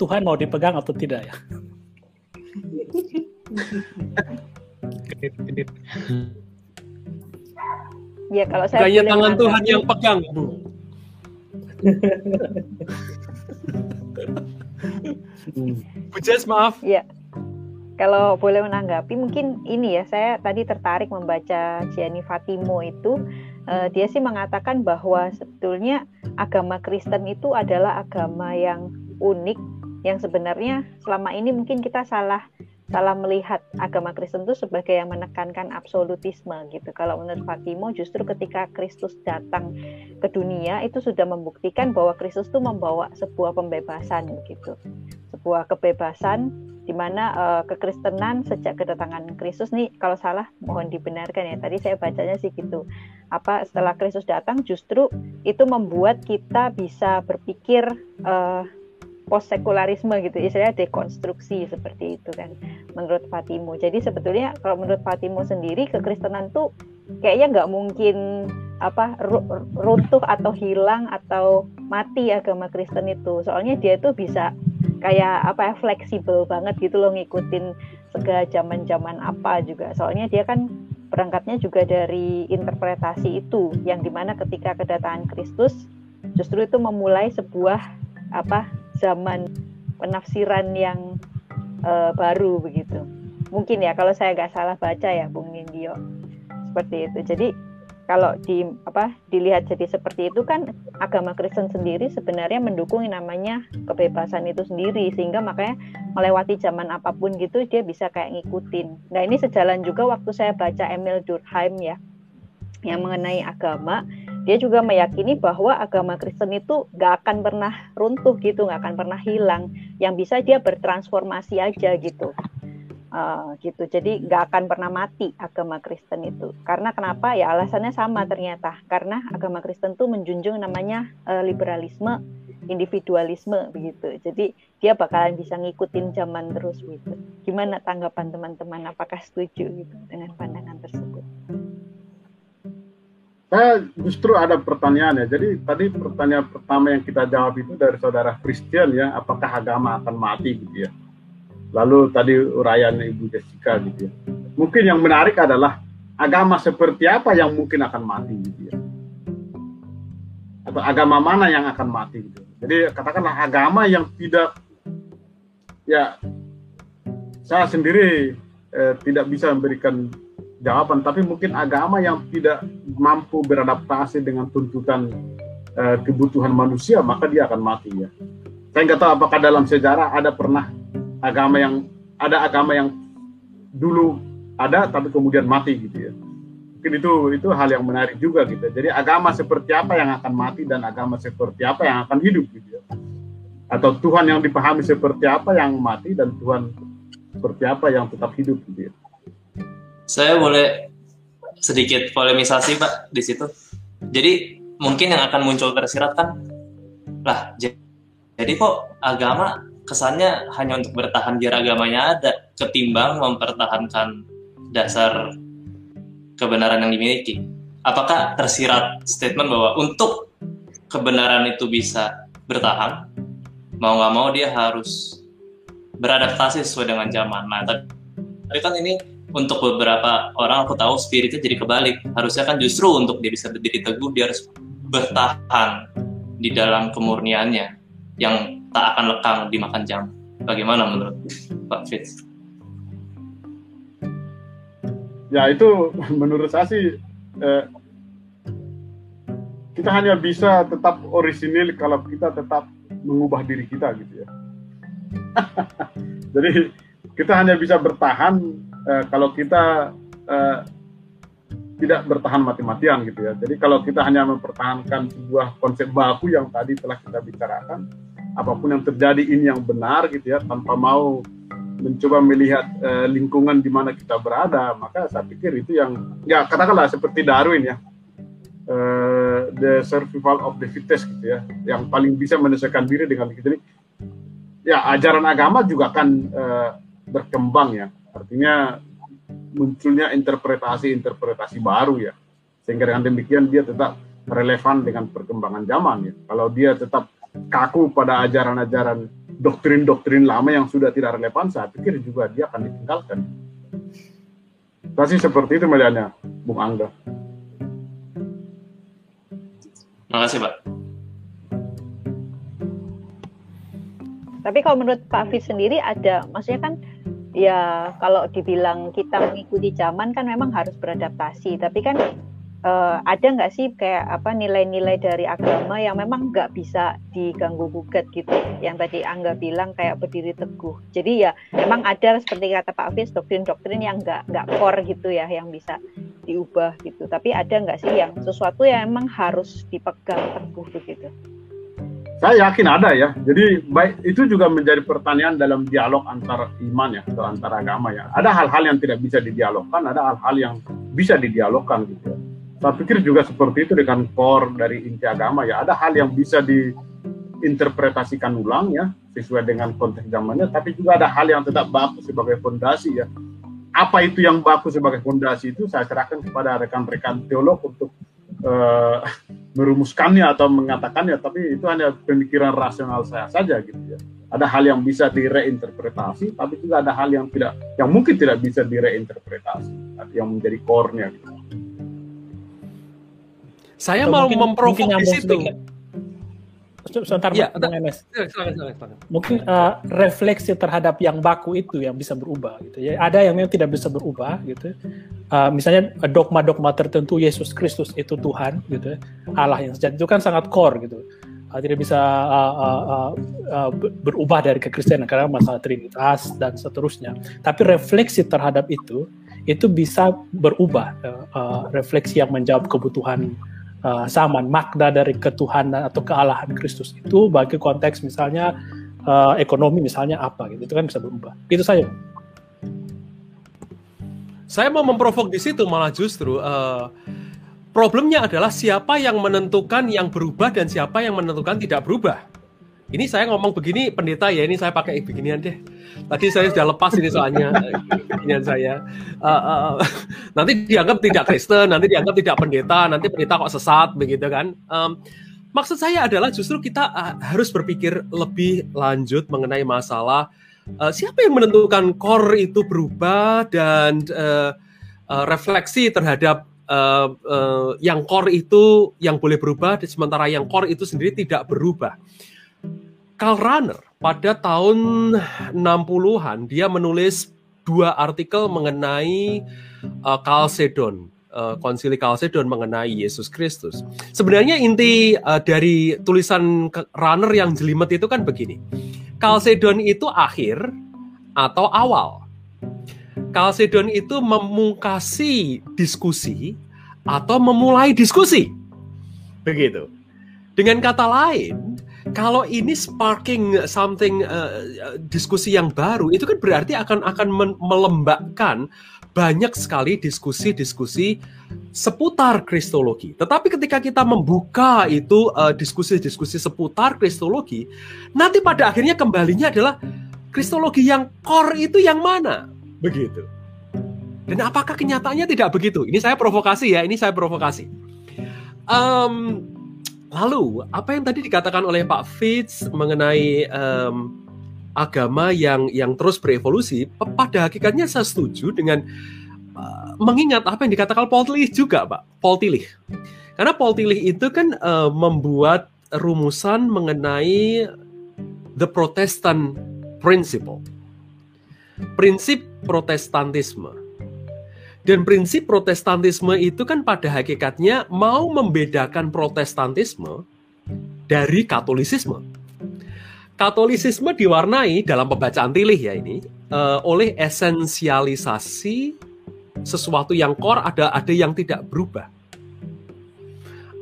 Tuhan mau dipegang atau tidak ya? ya kalau saya Gaya tangan Tuhan yang pegang, Bu. Bujas maaf. Ya. Kalau boleh menanggapi mungkin ini ya saya tadi tertarik membaca Gianni Fatimo itu uh, dia sih mengatakan bahwa sebetulnya agama Kristen itu adalah agama yang unik yang sebenarnya selama ini mungkin kita salah salah melihat agama Kristen itu sebagai yang menekankan absolutisme gitu. Kalau menurut Fatimo justru ketika Kristus datang ke dunia itu sudah membuktikan bahwa Kristus itu membawa sebuah pembebasan gitu. Sebuah kebebasan di mana uh, kekristenan sejak kedatangan Kristus nih kalau salah mohon dibenarkan ya. Tadi saya bacanya sih gitu. Apa setelah Kristus datang justru itu membuat kita bisa berpikir uh, post sekularisme gitu istilahnya dekonstruksi seperti itu kan menurut Fatimo jadi sebetulnya kalau menurut Fatimo sendiri kekristenan tuh kayaknya nggak mungkin apa runtuh atau hilang atau mati agama Kristen itu soalnya dia tuh bisa kayak apa ya fleksibel banget gitu loh ngikutin segala zaman zaman apa juga soalnya dia kan berangkatnya juga dari interpretasi itu yang di mana ketika kedatangan Kristus justru itu memulai sebuah apa zaman penafsiran yang uh, baru begitu. Mungkin ya kalau saya nggak salah baca ya Bung Nindyo seperti itu. Jadi kalau di apa dilihat jadi seperti itu kan agama Kristen sendiri sebenarnya mendukung namanya kebebasan itu sendiri sehingga makanya melewati zaman apa pun gitu dia bisa kayak ngikutin. Nah ini sejalan juga waktu saya baca Emil Durkheim ya yang mengenai agama dia juga meyakini bahwa agama Kristen itu gak akan pernah runtuh gitu, gak akan pernah hilang. Yang bisa dia bertransformasi aja gitu. Uh, gitu. Jadi nggak akan pernah mati agama Kristen itu. Karena kenapa? Ya alasannya sama ternyata. Karena agama Kristen tuh menjunjung namanya uh, liberalisme individualisme begitu. Jadi dia bakalan bisa ngikutin zaman terus gitu. Gimana tanggapan teman-teman? Apakah setuju gitu dengan pandangan tersebut? Saya justru ada pertanyaan ya. Jadi tadi pertanyaan pertama yang kita jawab itu dari saudara Christian ya, apakah agama akan mati gitu ya. Lalu tadi uraian Ibu Jessica gitu ya. Mungkin yang menarik adalah agama seperti apa yang mungkin akan mati gitu ya. Atau agama mana yang akan mati gitu. Jadi katakanlah agama yang tidak ya saya sendiri eh, tidak bisa memberikan jawaban, tapi mungkin agama yang tidak mampu beradaptasi dengan tuntutan uh, kebutuhan manusia, maka dia akan mati ya. Saya nggak tahu apakah dalam sejarah ada pernah agama yang ada agama yang dulu ada tapi kemudian mati gitu ya. Mungkin itu itu hal yang menarik juga gitu. Jadi agama seperti apa yang akan mati dan agama seperti apa yang akan hidup gitu ya. Atau Tuhan yang dipahami seperti apa yang mati dan Tuhan seperti apa yang tetap hidup gitu ya. Saya boleh sedikit polemisasi Pak di situ. Jadi mungkin yang akan muncul tersirat kan, lah jadi kok agama kesannya hanya untuk bertahan biar agamanya ada, ketimbang mempertahankan dasar kebenaran yang dimiliki. Apakah tersirat statement bahwa untuk kebenaran itu bisa bertahan, mau nggak mau dia harus beradaptasi sesuai dengan zaman. Nah, tapi kan ini untuk beberapa orang aku tahu spiritnya jadi kebalik. Harusnya kan justru untuk dia bisa berdiri teguh dia harus bertahan di dalam kemurniannya yang tak akan lekang dimakan jam. Bagaimana menurut Pak Fitz? Ya itu menurut saya sih eh, kita hanya bisa tetap orisinil kalau kita tetap mengubah diri kita gitu ya. Jadi kita hanya bisa bertahan uh, kalau kita uh, tidak bertahan mati-matian gitu ya. Jadi kalau kita hanya mempertahankan sebuah konsep baku yang tadi telah kita bicarakan, apa pun yang terjadi ini yang benar gitu ya, tanpa mau mencoba melihat uh, lingkungan di mana kita berada, maka saya pikir itu yang ya katakanlah seperti Darwin ya, uh, the survival of the fittest gitu ya, yang paling bisa menyelesaikan diri dengan kita ini. Ya ajaran agama juga kan uh, berkembang ya Artinya munculnya interpretasi-interpretasi baru ya. Sehingga dengan demikian dia tetap relevan dengan perkembangan zaman ya. Kalau dia tetap kaku pada ajaran-ajaran doktrin-doktrin lama yang sudah tidak relevan, saya pikir juga dia akan ditinggalkan. Pasti seperti itu melihatnya, Bung Angga. Terima kasih, Pak. Tapi kalau menurut Pak Fis sendiri ada, maksudnya kan ya kalau dibilang kita mengikuti zaman kan memang harus beradaptasi tapi kan uh, ada nggak sih kayak apa nilai-nilai dari agama yang memang nggak bisa diganggu gugat gitu yang tadi Angga bilang kayak berdiri teguh jadi ya memang ada seperti kata Pak Fis doktrin-doktrin yang nggak nggak core gitu ya yang bisa diubah gitu tapi ada nggak sih yang sesuatu yang memang harus dipegang teguh begitu saya yakin ada ya. Jadi baik itu juga menjadi pertanyaan dalam dialog antar iman ya atau antar agama ya. Ada hal-hal yang tidak bisa didialogkan, ada hal-hal yang bisa didialogkan gitu ya. Saya pikir juga seperti itu dengan core dari inti agama ya. Ada hal yang bisa diinterpretasikan ulang ya sesuai dengan konteks zamannya, tapi juga ada hal yang tetap baku sebagai fondasi ya. Apa itu yang baku sebagai fondasi itu saya serahkan kepada rekan-rekan teolog untuk uh, merumuskannya atau mengatakannya, tapi itu hanya pemikiran rasional saya saja gitu ya. Ada hal yang bisa direinterpretasi, tapi juga ada hal yang tidak, yang mungkin tidak bisa direinterpretasi, yang menjadi core-nya. Gitu. Saya mau memprovokasi situ sebentar ya, Bang MS. Mungkin uh, refleksi terhadap yang baku itu yang bisa berubah gitu ya. Ada yang memang tidak bisa berubah gitu. Uh, misalnya dogma-dogma tertentu Yesus Kristus itu Tuhan gitu. Ya. Allah yang sejati itu kan sangat core gitu. Uh, tidak bisa uh, uh, uh, uh, berubah dari kekristenan karena masalah trinitas dan seterusnya. Tapi refleksi terhadap itu itu bisa berubah uh, uh, refleksi yang menjawab kebutuhan uh, saman makna dari ketuhanan atau kealahan Kristus itu bagi konteks misalnya uh, ekonomi misalnya apa gitu. Itu kan bisa berubah. Itu saja. Saya mau memprovok di situ malah justru uh, problemnya adalah siapa yang menentukan yang berubah dan siapa yang menentukan tidak berubah. Ini saya ngomong begini pendeta ya ini saya pakai beginian deh. Tadi saya sudah lepas ini soalnya beginian saya. Uh, uh, nanti dianggap tidak Kristen, nanti dianggap tidak pendeta, nanti pendeta kok sesat begitu kan. Um, maksud saya adalah justru kita uh, harus berpikir lebih lanjut mengenai masalah uh, siapa yang menentukan core itu berubah dan uh, uh, refleksi terhadap uh, uh, yang core itu yang boleh berubah sementara yang core itu sendiri tidak berubah. Karl Rahner pada tahun 60-an dia menulis dua artikel mengenai uh, Chalcedon, uh, konsili Chalcedon mengenai Yesus Kristus. Sebenarnya inti uh, dari tulisan Rahner yang jelimet itu kan begini. Chalcedon itu akhir atau awal. Chalcedon itu memungkasi diskusi atau memulai diskusi. Begitu. Dengan kata lain, kalau ini sparking something uh, diskusi yang baru itu kan berarti akan akan melembabkan banyak sekali diskusi-diskusi seputar kristologi. Tetapi ketika kita membuka itu uh, diskusi-diskusi seputar kristologi, nanti pada akhirnya kembalinya adalah kristologi yang core itu yang mana? Begitu. Dan apakah kenyataannya tidak begitu? Ini saya provokasi ya, ini saya provokasi. Um, Lalu, apa yang tadi dikatakan oleh Pak Fitz mengenai um, agama yang yang terus berevolusi, pada hakikatnya saya setuju dengan uh, mengingat apa yang dikatakan Paul Tillich juga, Pak. Paul Tillich. Karena Paul Tillich itu kan uh, membuat rumusan mengenai the Protestant principle. Prinsip Protestantisme dan prinsip protestantisme itu kan pada hakikatnya mau membedakan protestantisme dari katolisisme. Katolisisme diwarnai dalam pembacaan tilih ya ini uh, oleh esensialisasi sesuatu yang core ada ada yang tidak berubah.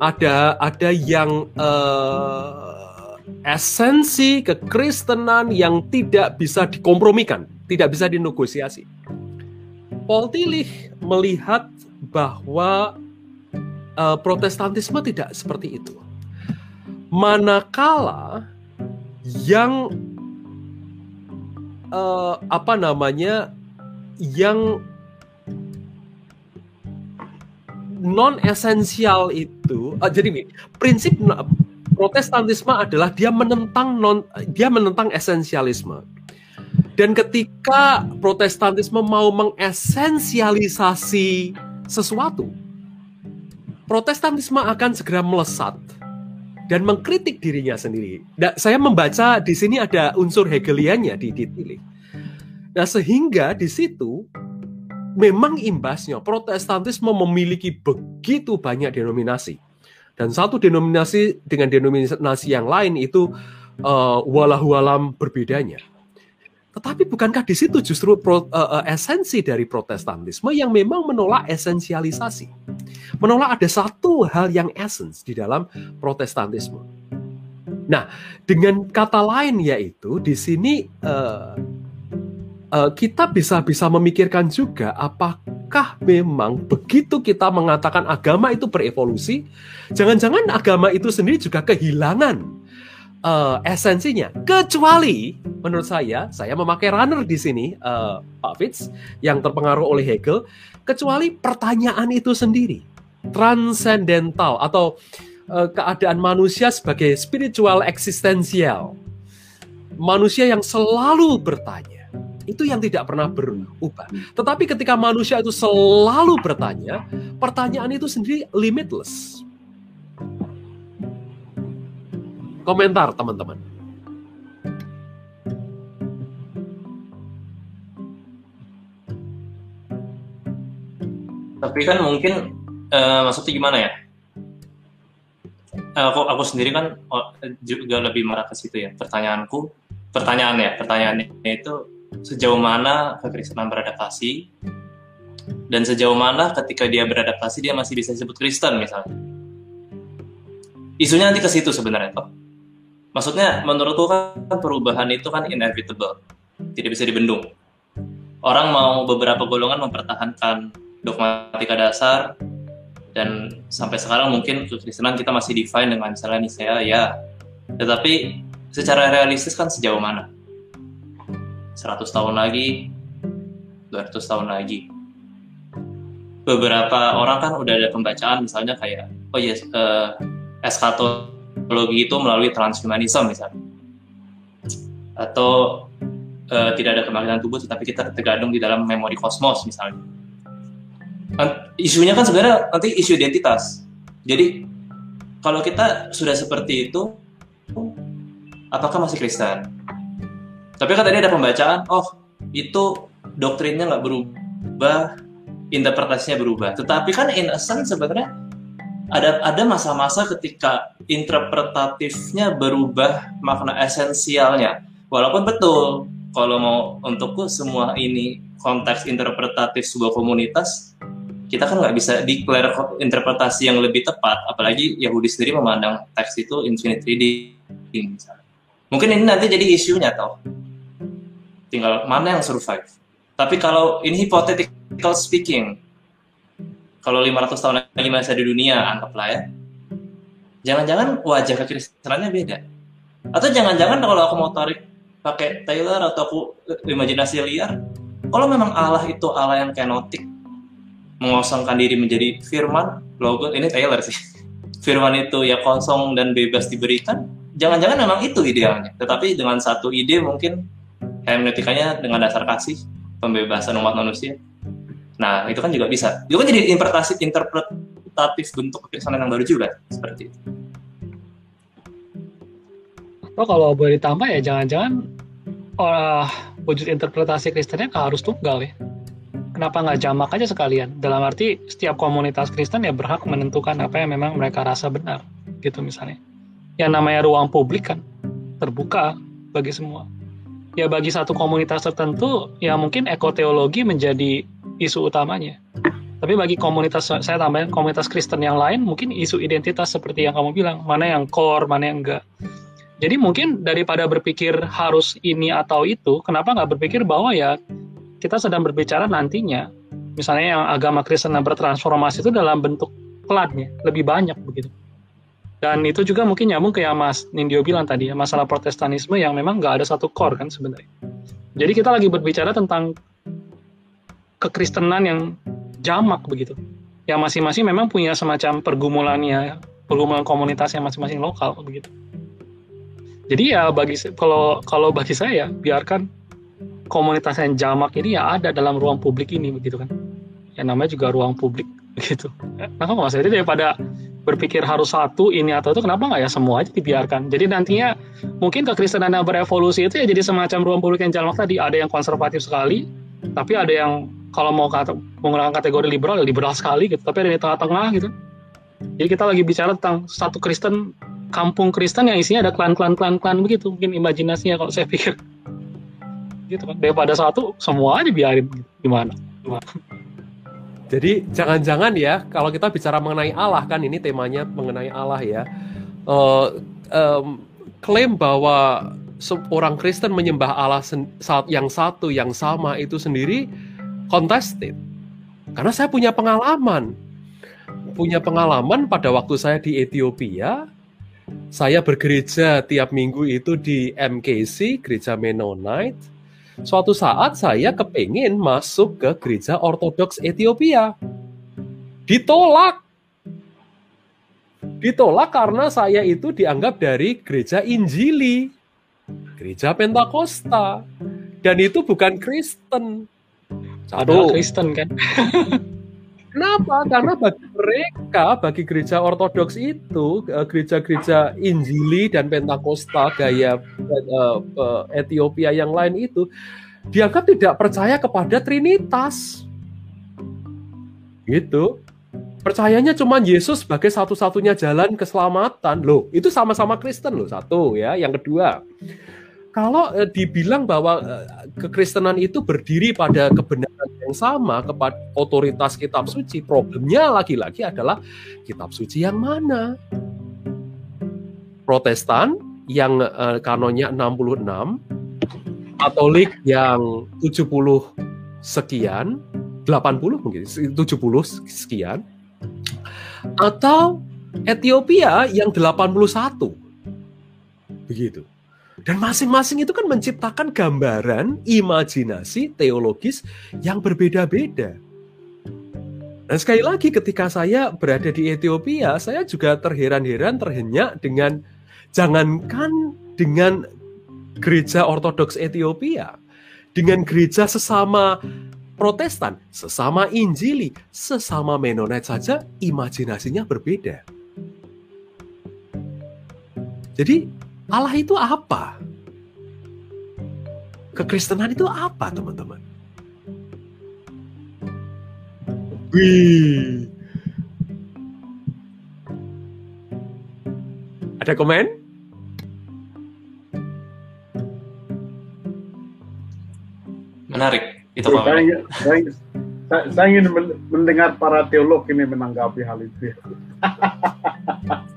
Ada ada yang uh, esensi kekristenan yang tidak bisa dikompromikan, tidak bisa dinegosiasi. Paul Tillich melihat bahwa uh, Protestantisme tidak seperti itu. Manakala yang uh, apa namanya yang non esensial itu uh, jadi ini prinsip Protestantisme adalah dia menentang non dia menentang esensialisme dan ketika Protestantisme mau mengesensialisasi sesuatu, Protestantisme akan segera melesat dan mengkritik dirinya sendiri. Nah, saya membaca di sini ada unsur Hegeliannya di dipilih. Nah, sehingga di situ memang imbasnya Protestantisme memiliki begitu banyak denominasi. Dan satu denominasi dengan denominasi yang lain itu uh, walahu alam berbedanya. Tetapi bukankah di situ justru pro, uh, uh, esensi dari Protestantisme yang memang menolak esensialisasi, menolak ada satu hal yang esens di dalam Protestantisme. Nah, dengan kata lain yaitu di sini uh, uh, kita bisa bisa memikirkan juga apakah memang begitu kita mengatakan agama itu berevolusi, jangan-jangan agama itu sendiri juga kehilangan uh, esensinya. Kecuali menurut saya, saya memakai runner di sini, uh, Pak Fitz, yang terpengaruh oleh Hegel. Kecuali pertanyaan itu sendiri, transcendental atau uh, keadaan manusia sebagai spiritual eksistensial, manusia yang selalu bertanya. Itu yang tidak pernah berubah. Tetapi ketika manusia itu selalu bertanya, pertanyaan itu sendiri limitless komentar teman-teman. Tapi kan mungkin uh, maksudnya gimana ya? Uh, aku aku sendiri kan oh, juga lebih marah ke situ ya. Pertanyaanku, pertanyaan ya, pertanyaannya itu sejauh mana kekristenan beradaptasi dan sejauh mana ketika dia beradaptasi dia masih bisa disebut Kristen misalnya. Isunya nanti ke situ sebenarnya toh maksudnya menurutku kan perubahan itu kan inevitable. Tidak bisa dibendung. Orang mau beberapa golongan mempertahankan dogmatika dasar dan sampai sekarang mungkin kekristenan kita masih define dengan misalnya saya ya tetapi secara realistis kan sejauh mana? 100 tahun lagi 200 tahun lagi. Beberapa orang kan udah ada pembacaan misalnya kayak oh yes uh, eskatologi itu melalui transhumanisme misalnya. Atau uh, tidak ada kematian tubuh tetapi kita tergantung di dalam memori kosmos misalnya. Isunya kan sebenarnya nanti isu identitas. Jadi kalau kita sudah seperti itu apakah masih Kristen? Tapi kan tadi ada pembacaan oh itu doktrinnya nggak berubah interpretasinya berubah. Tetapi kan in essence sebenarnya ada ada masa-masa ketika interpretatifnya berubah makna esensialnya. Walaupun betul kalau mau untukku semua ini konteks interpretatif sebuah komunitas kita kan nggak bisa declare interpretasi yang lebih tepat. Apalagi Yahudi sendiri memandang teks itu infinite reading mungkin ini nanti jadi isunya tau tinggal mana yang survive. Tapi kalau ini hypothetical speaking kalau 500 tahun lagi masih di dunia anggaplah ya. Jangan-jangan wajah kekristenannya beda. Atau jangan-jangan kalau aku mau tarik pakai Taylor atau aku imajinasi liar kalau memang Allah itu Allah yang kenotik mengosongkan diri menjadi firman logo ini Taylor sih. Firman itu ya kosong dan bebas diberikan jangan-jangan memang itu idealnya. Tetapi dengan satu ide mungkin hermeneutikanya dengan dasar kasih pembebasan umat manusia nah itu kan juga bisa itu kan jadi interpretasi interpretatif bentuk kekristenan yang baru juga seperti itu Oh kalau boleh ditambah ya jangan-jangan uh, wujud interpretasi Kristennya harus tunggal ya. Kenapa nggak jamak aja sekalian? Dalam arti setiap komunitas Kristen ya berhak menentukan apa yang memang mereka rasa benar, gitu misalnya. Yang namanya ruang publik kan terbuka bagi semua. Ya bagi satu komunitas tertentu ya mungkin ekoteologi menjadi isu utamanya. Tapi bagi komunitas saya tambahin komunitas Kristen yang lain mungkin isu identitas seperti yang kamu bilang, mana yang core, mana yang enggak jadi mungkin daripada berpikir harus ini atau itu, kenapa nggak berpikir bahwa ya kita sedang berbicara nantinya, misalnya yang agama Kristen yang bertransformasi itu dalam bentuk pelatnya lebih banyak begitu. Dan itu juga mungkin nyambung ke yang Mas Nindyo bilang tadi ya, masalah protestanisme yang memang nggak ada satu core kan sebenarnya. Jadi kita lagi berbicara tentang kekristenan yang jamak begitu. Yang masing-masing memang punya semacam pergumulannya, pergumulan komunitasnya masing-masing lokal begitu. Jadi ya bagi kalau kalau bagi saya biarkan komunitas yang jamak ini ya ada dalam ruang publik ini begitu kan. Yang namanya juga ruang publik begitu. Nah kok mas jadi daripada berpikir harus satu ini atau itu kenapa nggak ya semua aja dibiarkan? Jadi nantinya mungkin kekristenan yang berevolusi itu ya jadi semacam ruang publik yang jamak tadi. Ada yang konservatif sekali tapi ada yang kalau mau kata, menggunakan kategori liberal ya liberal sekali gitu. Tapi ada di tengah-tengah gitu. Jadi kita lagi bicara tentang satu Kristen kampung Kristen yang isinya ada klan-klan-klan-klan begitu. Mungkin imajinasinya kalau saya pikir. Gitu kan. Daripada satu semua aja biarin. Gimana, gimana? Jadi jangan-jangan ya kalau kita bicara mengenai Allah kan ini temanya mengenai Allah ya. Uh, um, klaim bahwa seorang Kristen menyembah Allah yang satu yang sama itu sendiri contested karena saya punya pengalaman punya pengalaman pada waktu saya di Ethiopia saya bergereja tiap minggu itu di MKC, gereja Mennonite. Suatu saat saya kepingin masuk ke gereja Ortodoks Ethiopia. Ditolak. Ditolak karena saya itu dianggap dari gereja Injili, gereja Pentakosta. Dan itu bukan Kristen. Satu. Kristen kan? Kenapa? Karena bagi mereka, bagi gereja Ortodoks itu, eh, gereja-gereja Injili dan Pentakosta gaya uh, uh, Ethiopia yang lain itu dianggap tidak percaya kepada Trinitas. Gitu. Percayanya cuma Yesus sebagai satu-satunya jalan keselamatan. Loh, itu sama-sama Kristen loh, satu ya. Yang kedua, kalau uh, dibilang bahwa uh, kekristenan itu berdiri pada kebenaran yang sama kepada otoritas kitab suci, problemnya lagi-lagi adalah kitab suci yang mana? Protestan yang uh, kanonnya 66, Katolik yang 70 sekian, 80 mungkin 70 sekian atau Ethiopia yang 81. Begitu. Dan masing-masing itu kan menciptakan gambaran imajinasi teologis yang berbeda-beda. Dan sekali lagi ketika saya berada di Ethiopia, saya juga terheran-heran, terhenyak dengan jangankan dengan gereja ortodoks Ethiopia, dengan gereja sesama Protestan, sesama Injili, sesama Mennonite saja imajinasinya berbeda. Jadi Allah itu apa? Kekristenan itu apa, teman-teman? Wih. Ada komen? Menarik. Itu Pak. saya, ingin- saya- saya ingin men- mendengar para teolog ini menanggapi hal itu.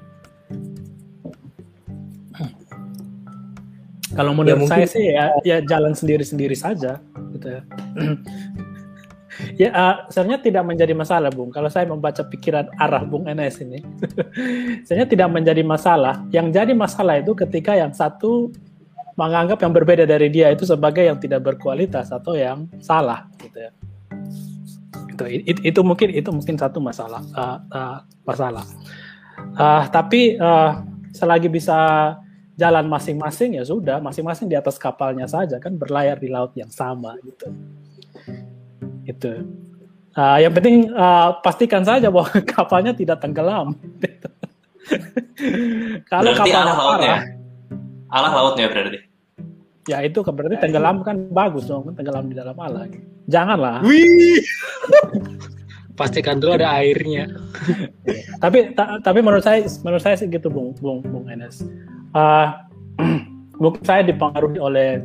Kalau menurut mungkin- saya sih ya, ya jalan sendiri-sendiri saja, gitu ya. ya uh, sebenarnya tidak menjadi masalah, Bung. Kalau saya membaca pikiran arah Bung NS ini, sebenarnya tidak menjadi masalah. Yang jadi masalah itu ketika yang satu menganggap yang berbeda dari dia itu sebagai yang tidak berkualitas atau yang salah, gitu ya. Itu, itu, itu mungkin itu mungkin satu masalah, uh, uh, masalah. Uh, tapi uh, selagi bisa jalan masing-masing ya sudah masing-masing di atas kapalnya saja kan berlayar di laut yang sama gitu itu Ah, yang penting ah, pastikan saja bahwa kapalnya tidak tenggelam kalau Berarti kapalnya Allah lautnya. parah Allah lautnya berarti. ya itu berarti tenggelam kan bagus dong kan tenggelam di dalam Allah janganlah Wih. Pastikan dulu ada airnya. tapi ta- tapi menurut saya menurut saya sih gitu bung bung bung Enes Ah, mungkin saya dipengaruhi oleh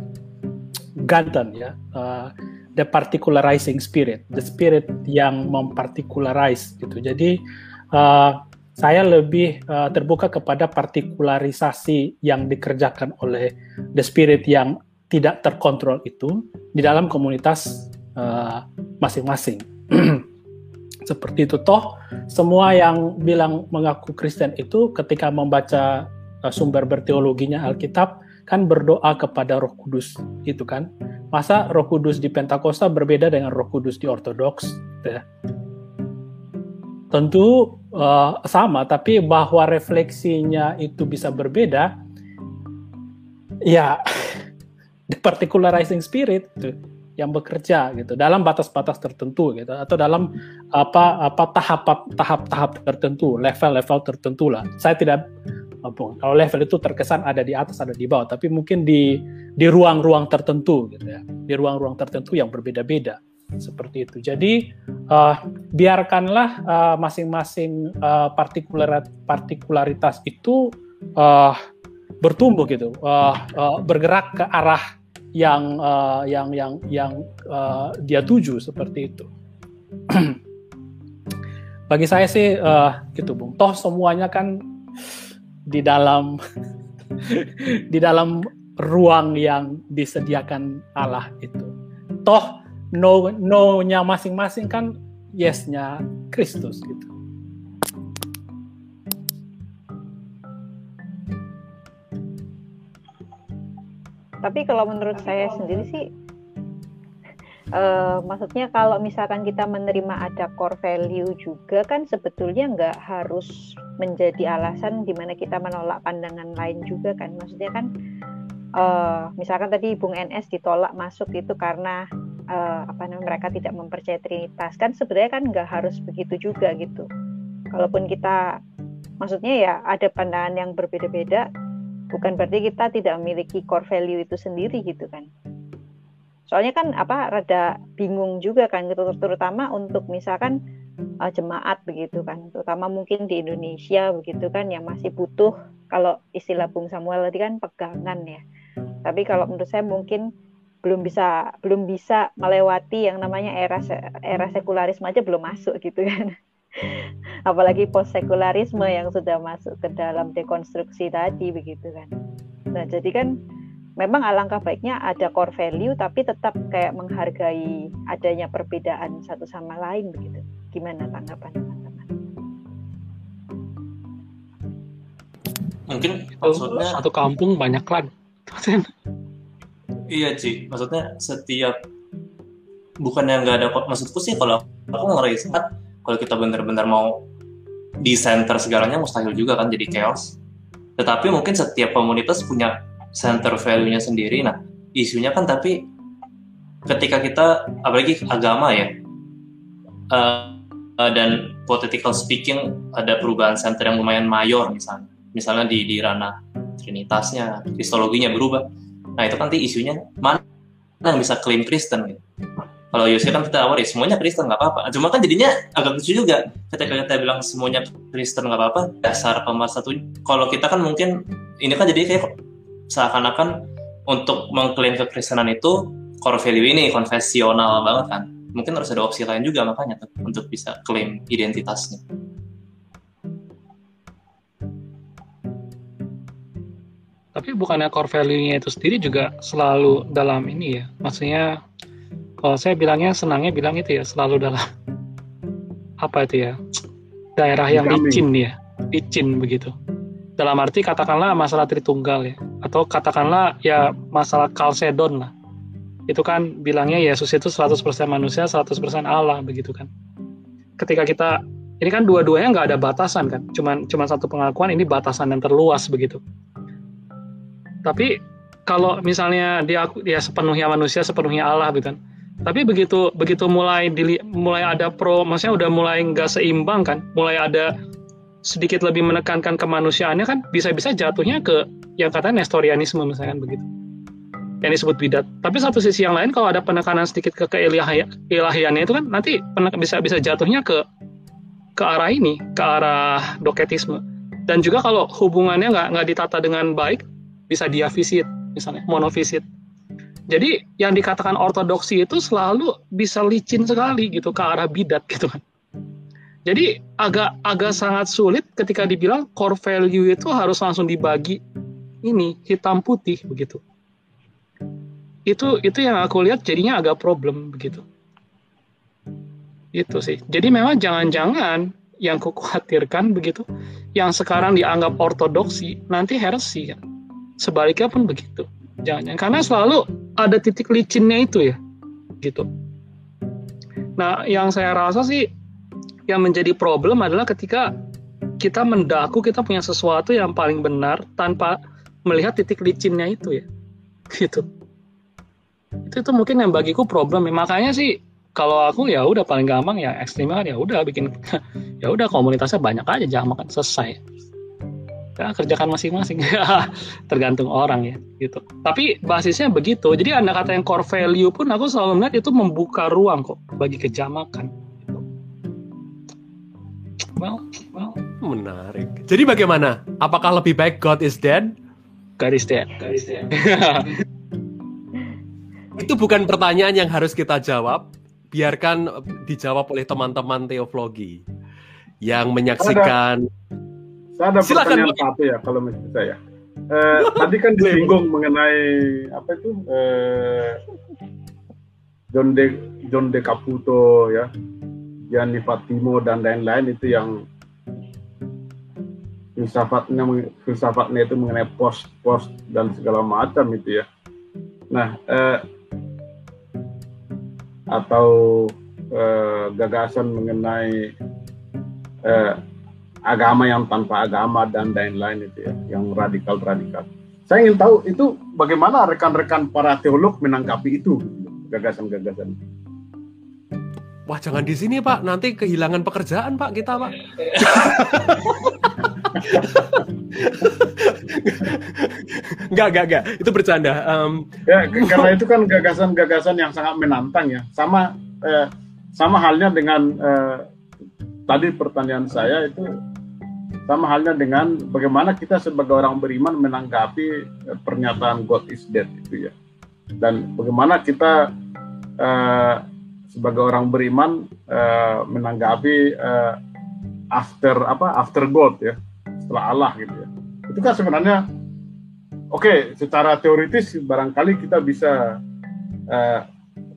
Ganton ya. Ah, the particularizing spirit the spirit yang memparticularize gitu. Jadi ah, saya lebih ah, terbuka kepada partikularisasi yang dikerjakan oleh the spirit yang tidak terkontrol itu di dalam komunitas ah, masing-masing. Seperti itu. Toh semua yang bilang mengaku Kristen itu ketika membaca uh, sumber berteologinya Alkitab kan berdoa kepada Roh Kudus itu kan masa Roh Kudus di Pentakosta berbeda dengan Roh Kudus di Ortodoks gitu ya. tentu uh, sama tapi bahwa refleksinya itu bisa berbeda ya the particularizing spirit gitu, yang bekerja gitu dalam batas-batas tertentu gitu atau dalam apa apa tahap tahap-tahap tertentu level-level tertentu lah. Saya tidak apa kalau level itu terkesan ada di atas ada di bawah tapi mungkin di di ruang-ruang tertentu gitu ya di ruang-ruang tertentu yang berbeda-beda seperti itu. Jadi eh, biarkanlah eh, masing-masing eh, partikular partikularitas itu eh, bertumbuh gitu eh, eh, bergerak ke arah yang eh, yang yang yang eh, dia tuju seperti itu. Bagi saya sih eh, gitu bung. Toh semuanya kan di dalam di dalam ruang yang disediakan Allah itu. Toh no no-nya masing-masing kan yes-nya Kristus gitu Tapi kalau menurut saya sendiri sih, eh, maksudnya kalau misalkan kita menerima ada core value juga kan sebetulnya nggak harus menjadi alasan di mana kita menolak pandangan lain juga kan. Maksudnya kan, eh, misalkan tadi Bung NS ditolak masuk itu karena eh, apa namanya mereka tidak mempercayai Trinitas kan sebenarnya kan nggak harus begitu juga gitu. Kalaupun kita, maksudnya ya ada pandangan yang berbeda-beda, bukan berarti kita tidak memiliki core value itu sendiri gitu kan. Soalnya kan apa rada bingung juga kan terutama untuk misalkan uh, jemaat begitu kan. Terutama mungkin di Indonesia begitu kan yang masih butuh kalau istilah Bung Samuel tadi kan pegangan ya. Tapi kalau menurut saya mungkin belum bisa belum bisa melewati yang namanya era era sekularisme aja belum masuk gitu kan apalagi post sekularisme yang sudah masuk ke dalam dekonstruksi tadi begitu kan nah jadi kan memang alangkah baiknya ada core value tapi tetap kayak menghargai adanya perbedaan satu sama lain begitu. Gimana tanggapan teman-teman? Mungkin maksudnya satu kampung banyak klan. iya Ci, maksudnya setiap bukan yang nggak ada maksudku sih kalau aku ngeriset kalau kita benar-benar mau di center segalanya mustahil juga kan jadi chaos. Tetapi mungkin setiap komunitas punya center value-nya sendiri. Nah, isunya kan tapi ketika kita apalagi agama ya uh, uh, dan political speaking ada perubahan center yang lumayan mayor misalnya misalnya di di ranah trinitasnya kristologinya berubah nah itu nanti isunya mana yang bisa klaim Kristen gitu kalau Yosef kan kita awal ya semuanya Kristen nggak apa-apa. Cuma kan jadinya agak lucu juga ketika kita bilang semuanya Kristen nggak apa-apa dasar pemersatu kalau kita kan mungkin ini kan jadi kayak seakan-akan untuk mengklaim kekristenan itu core value ini konfesional banget kan. Mungkin harus ada opsi lain juga makanya tuh, untuk bisa klaim identitasnya. Tapi bukannya core value-nya itu sendiri juga selalu dalam ini ya. Maksudnya kalau saya bilangnya senangnya bilang itu ya selalu dalam apa itu ya daerah yang Kami. licin ya, licin begitu. Dalam arti katakanlah masalah Tritunggal ya, atau katakanlah ya masalah Kalsedon lah. Itu kan bilangnya Yesus itu 100% manusia, 100% Allah begitu kan. Ketika kita ini kan dua-duanya nggak ada batasan kan, cuman cuman satu pengakuan ini batasan yang terluas begitu. Tapi kalau misalnya dia dia sepenuhnya manusia, sepenuhnya Allah gitu kan. Tapi begitu begitu mulai dili, mulai ada pro, maksudnya udah mulai nggak seimbang kan, mulai ada sedikit lebih menekankan kemanusiaannya kan bisa-bisa jatuhnya ke yang katanya Nestorianisme misalkan begitu yang disebut bidat. Tapi satu sisi yang lain kalau ada penekanan sedikit ke keilahiannya itu kan nanti bisa bisa jatuhnya ke ke arah ini, ke arah doketisme. Dan juga kalau hubungannya nggak nggak ditata dengan baik, bisa diafisit misalnya, monofisit. Jadi yang dikatakan ortodoksi itu selalu bisa licin sekali gitu ke arah bidat gitu kan. Jadi agak agak sangat sulit ketika dibilang core value itu harus langsung dibagi ini hitam putih begitu. Itu itu yang aku lihat jadinya agak problem begitu. Itu sih. Jadi memang jangan-jangan yang kukhawatirkan begitu, yang sekarang dianggap ortodoksi nanti heresi kan. Sebaliknya pun begitu. Jangan-jangan karena selalu ada titik licinnya itu ya, gitu. Nah, yang saya rasa sih yang menjadi problem adalah ketika kita mendaku kita punya sesuatu yang paling benar tanpa melihat titik licinnya itu ya gitu itu itu mungkin yang bagiku problem ya. makanya sih kalau aku ya udah paling gampang ya ekstrimnya kan ya udah bikin ya udah komunitasnya banyak aja jangan makan selesai ya kerjakan masing-masing tergantung orang ya gitu tapi basisnya begitu jadi anda kata yang core value pun aku selalu melihat itu membuka ruang kok bagi kejamakan gitu. well well Menarik. Jadi bagaimana? Apakah lebih baik God is dead? God is dead. God is dead. Itu bukan pertanyaan yang harus kita jawab. Biarkan dijawab oleh teman-teman teologi yang menyaksikan. Saya ada Silakan, pertanyaan satu ya kalau menurut saya. Eh, tadi kan disinggung mengenai apa itu eh, John de John de Caputo ya, Gianni Fatimo dan lain-lain itu yang filsafatnya filsafatnya itu mengenai post post dan segala macam itu ya. Nah, eh, atau eh, gagasan mengenai eh, agama yang tanpa agama dan lain-lain itu ya, yang radikal-radikal. Saya ingin tahu itu bagaimana rekan-rekan para teolog menanggapi itu gagasan-gagasan. Wah jangan di sini Pak, nanti kehilangan pekerjaan Pak kita Pak. Enggak, enggak, enggak. Itu bercanda. Em, Ya, karena itu kan gagasan-gagasan yang sangat menantang ya. Sama eh, sama halnya dengan eh, tadi pertanyaan saya itu sama halnya dengan bagaimana kita sebagai orang beriman menanggapi eh, pernyataan God is dead itu ya. Dan bagaimana kita eh, sebagai orang beriman eh, menanggapi eh, after apa after God ya setelah Allah gitu ya. Itu kan sebenarnya Oke, secara teoritis barangkali kita bisa uh,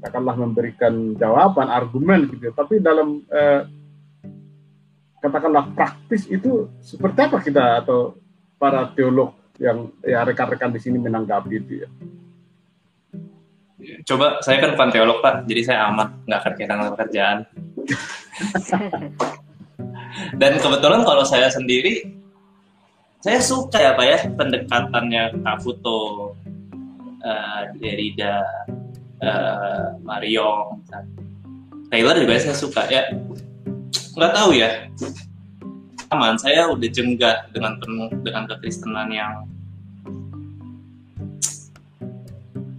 katakanlah memberikan jawaban, argumen gitu. Tapi dalam uh, katakanlah praktis itu seperti apa kita atau para teolog yang ya rekan-rekan di sini menanggapi itu ya? Coba saya kan bukan teolog pak, jadi saya aman, nggak kehilangan pekerjaan. Dan kebetulan kalau saya sendiri saya suka ya pak ya pendekatannya Kafuto, uh, Derrida, uh, Mario, Taylor juga saya suka ya. Nggak tahu ya. Aman, saya udah jenggah dengan penuh dengan kekristenan yang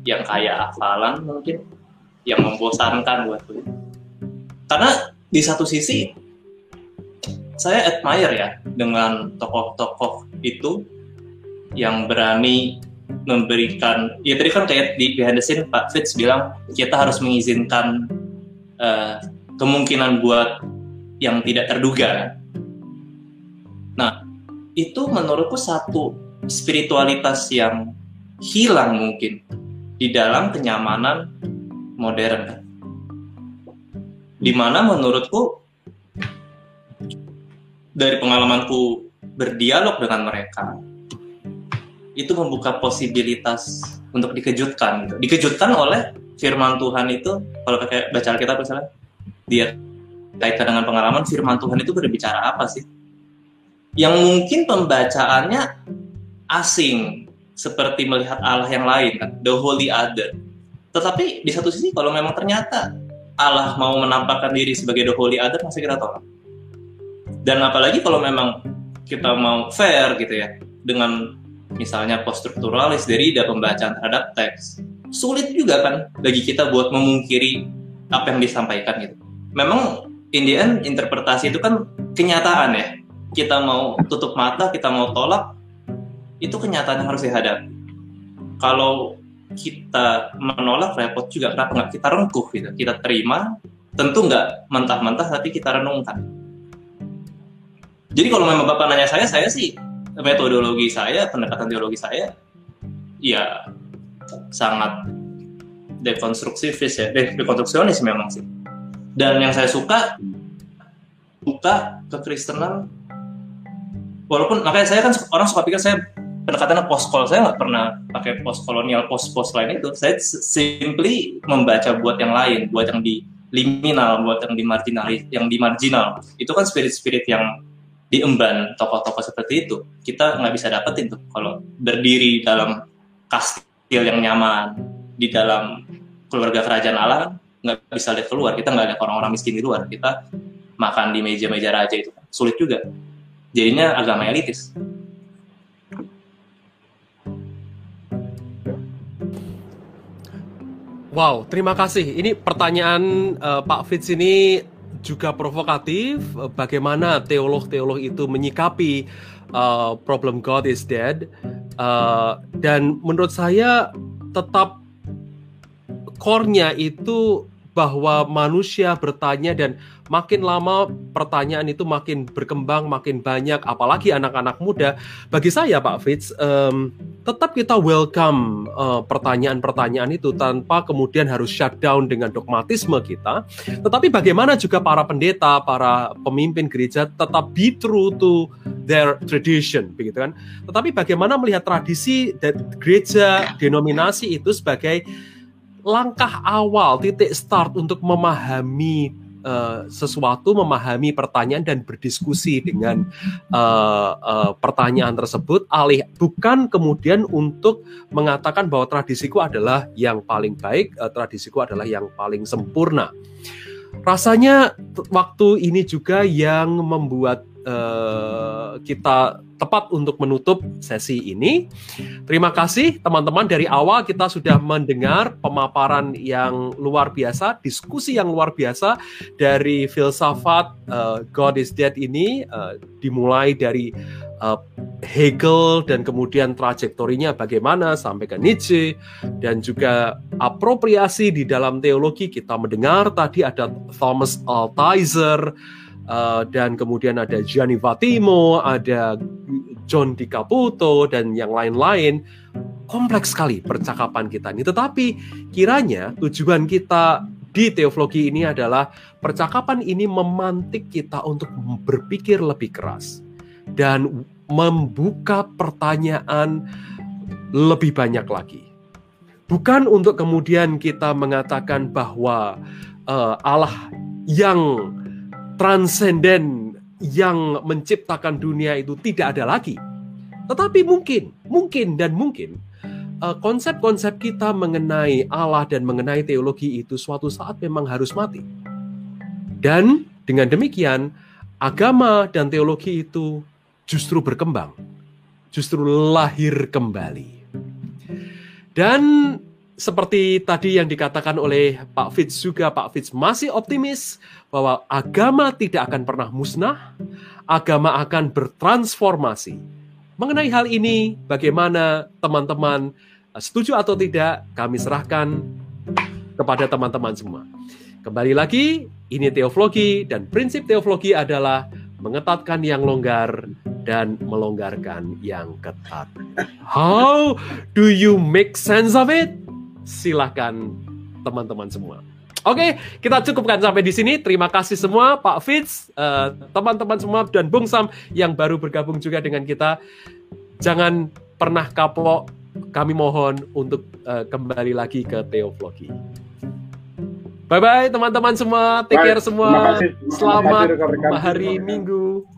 yang kayak hafalan mungkin yang membosankan buat gue. Karena di satu sisi saya admire ya dengan tokoh-tokoh itu yang berani memberikan ya tadi kan kayak di behind the scene Pak Fitz bilang kita harus mengizinkan uh, kemungkinan buat yang tidak terduga nah itu menurutku satu spiritualitas yang hilang mungkin di dalam kenyamanan modern di mana menurutku dari pengalamanku berdialog dengan mereka itu membuka posibilitas untuk dikejutkan gitu. dikejutkan oleh firman Tuhan itu kalau kayak baca Alkitab misalnya dia kaitan dengan pengalaman firman Tuhan itu berbicara apa sih? Yang mungkin pembacaannya asing seperti melihat Allah yang lain kan? The holy other. Tetapi di satu sisi kalau memang ternyata Allah mau menampakkan diri sebagai the holy other masih kita tolak. Dan apalagi kalau memang kita mau fair gitu ya dengan misalnya poststrukturalis dari pembacaan terhadap teks sulit juga kan bagi kita buat memungkiri apa yang disampaikan gitu. Memang in the end interpretasi itu kan kenyataan ya. Kita mau tutup mata kita mau tolak itu kenyataan yang harus dihadapi. Kalau kita menolak repot juga. Kenapa nggak kita rengkuh gitu? Kita terima tentu nggak mentah-mentah tapi kita renungkan. Jadi kalau memang Bapak nanya saya, saya sih metodologi saya, pendekatan teologi saya, ya sangat dekonstruktivis ya, dekonstruksionis memang sih. Dan yang saya suka, suka kekristenan, walaupun makanya saya kan orang suka pikir saya pendekatannya post kolonial saya nggak pernah pakai post kolonial post post lain itu. Saya simply membaca buat yang lain buat yang di liminal buat yang di marginal yang di marginal. Itu kan spirit spirit yang diemban tokoh-tokoh seperti itu. Kita nggak bisa dapetin tuh kalau berdiri dalam kastil yang nyaman di dalam keluarga kerajaan Allah nggak bisa lihat keluar. Kita nggak lihat orang-orang miskin di luar. Kita makan di meja-meja raja itu sulit juga. Jadinya agama elitis. Wow, terima kasih. Ini pertanyaan uh, Pak Fitz ini juga provokatif. Eh, bagaimana teolog-teolog itu menyikapi uh, problem God is dead? Uh, dan menurut saya tetap core-nya itu bahwa manusia bertanya dan makin lama pertanyaan itu makin berkembang, makin banyak, apalagi anak-anak muda. Bagi saya, Pak Fitz, um, tetap kita welcome pertanyaan-pertanyaan uh, itu tanpa kemudian harus shutdown dengan dogmatisme kita. Tetapi bagaimana juga para pendeta, para pemimpin gereja tetap be true to their tradition, begitu kan? Tetapi bagaimana melihat tradisi dan gereja denominasi itu sebagai langkah awal, titik start untuk memahami uh, sesuatu, memahami pertanyaan dan berdiskusi dengan uh, uh, pertanyaan tersebut, alih bukan kemudian untuk mengatakan bahwa tradisiku adalah yang paling baik, uh, tradisiku adalah yang paling sempurna. Rasanya waktu ini juga yang membuat uh, kita tepat untuk menutup sesi ini. Terima kasih teman-teman dari awal kita sudah mendengar pemaparan yang luar biasa, diskusi yang luar biasa dari filsafat uh, God is Dead ini uh, dimulai dari uh, Hegel dan kemudian trajektorinya bagaimana sampai ke Nietzsche dan juga apropriasi di dalam teologi. Kita mendengar tadi ada Thomas Altizer Uh, dan kemudian ada Gianni Vattimo, ada John Di Caputo dan yang lain-lain. Kompleks sekali percakapan kita ini. Tetapi kiranya tujuan kita di teologi ini adalah percakapan ini memantik kita untuk berpikir lebih keras. Dan membuka pertanyaan lebih banyak lagi. Bukan untuk kemudian kita mengatakan bahwa uh, Allah yang transenden yang menciptakan dunia itu tidak ada lagi. Tetapi mungkin, mungkin dan mungkin eh, konsep-konsep kita mengenai Allah dan mengenai teologi itu suatu saat memang harus mati. Dan dengan demikian, agama dan teologi itu justru berkembang, justru lahir kembali. Dan seperti tadi yang dikatakan oleh Pak Fitz juga, Pak Fitz masih optimis bahwa agama tidak akan pernah musnah, agama akan bertransformasi Mengenai hal ini, bagaimana teman-teman eh, setuju atau tidak, kami serahkan kepada teman-teman semua. Kembali lagi, ini teologi dan prinsip teologi adalah mengetatkan yang longgar dan melonggarkan yang ketat. How do you make sense of it? Silahkan teman-teman semua. Oke, kita cukupkan sampai di sini. Terima kasih semua Pak Fitz, eh, teman-teman uh, semua dan Bung Sam yang baru bergabung juga dengan kita. Jangan pernah kapok. Kami mohon untuk uh, kembali lagi ke Teovlogi. Bye bye teman-teman semua. Take care semua. Selamat hari Minggu.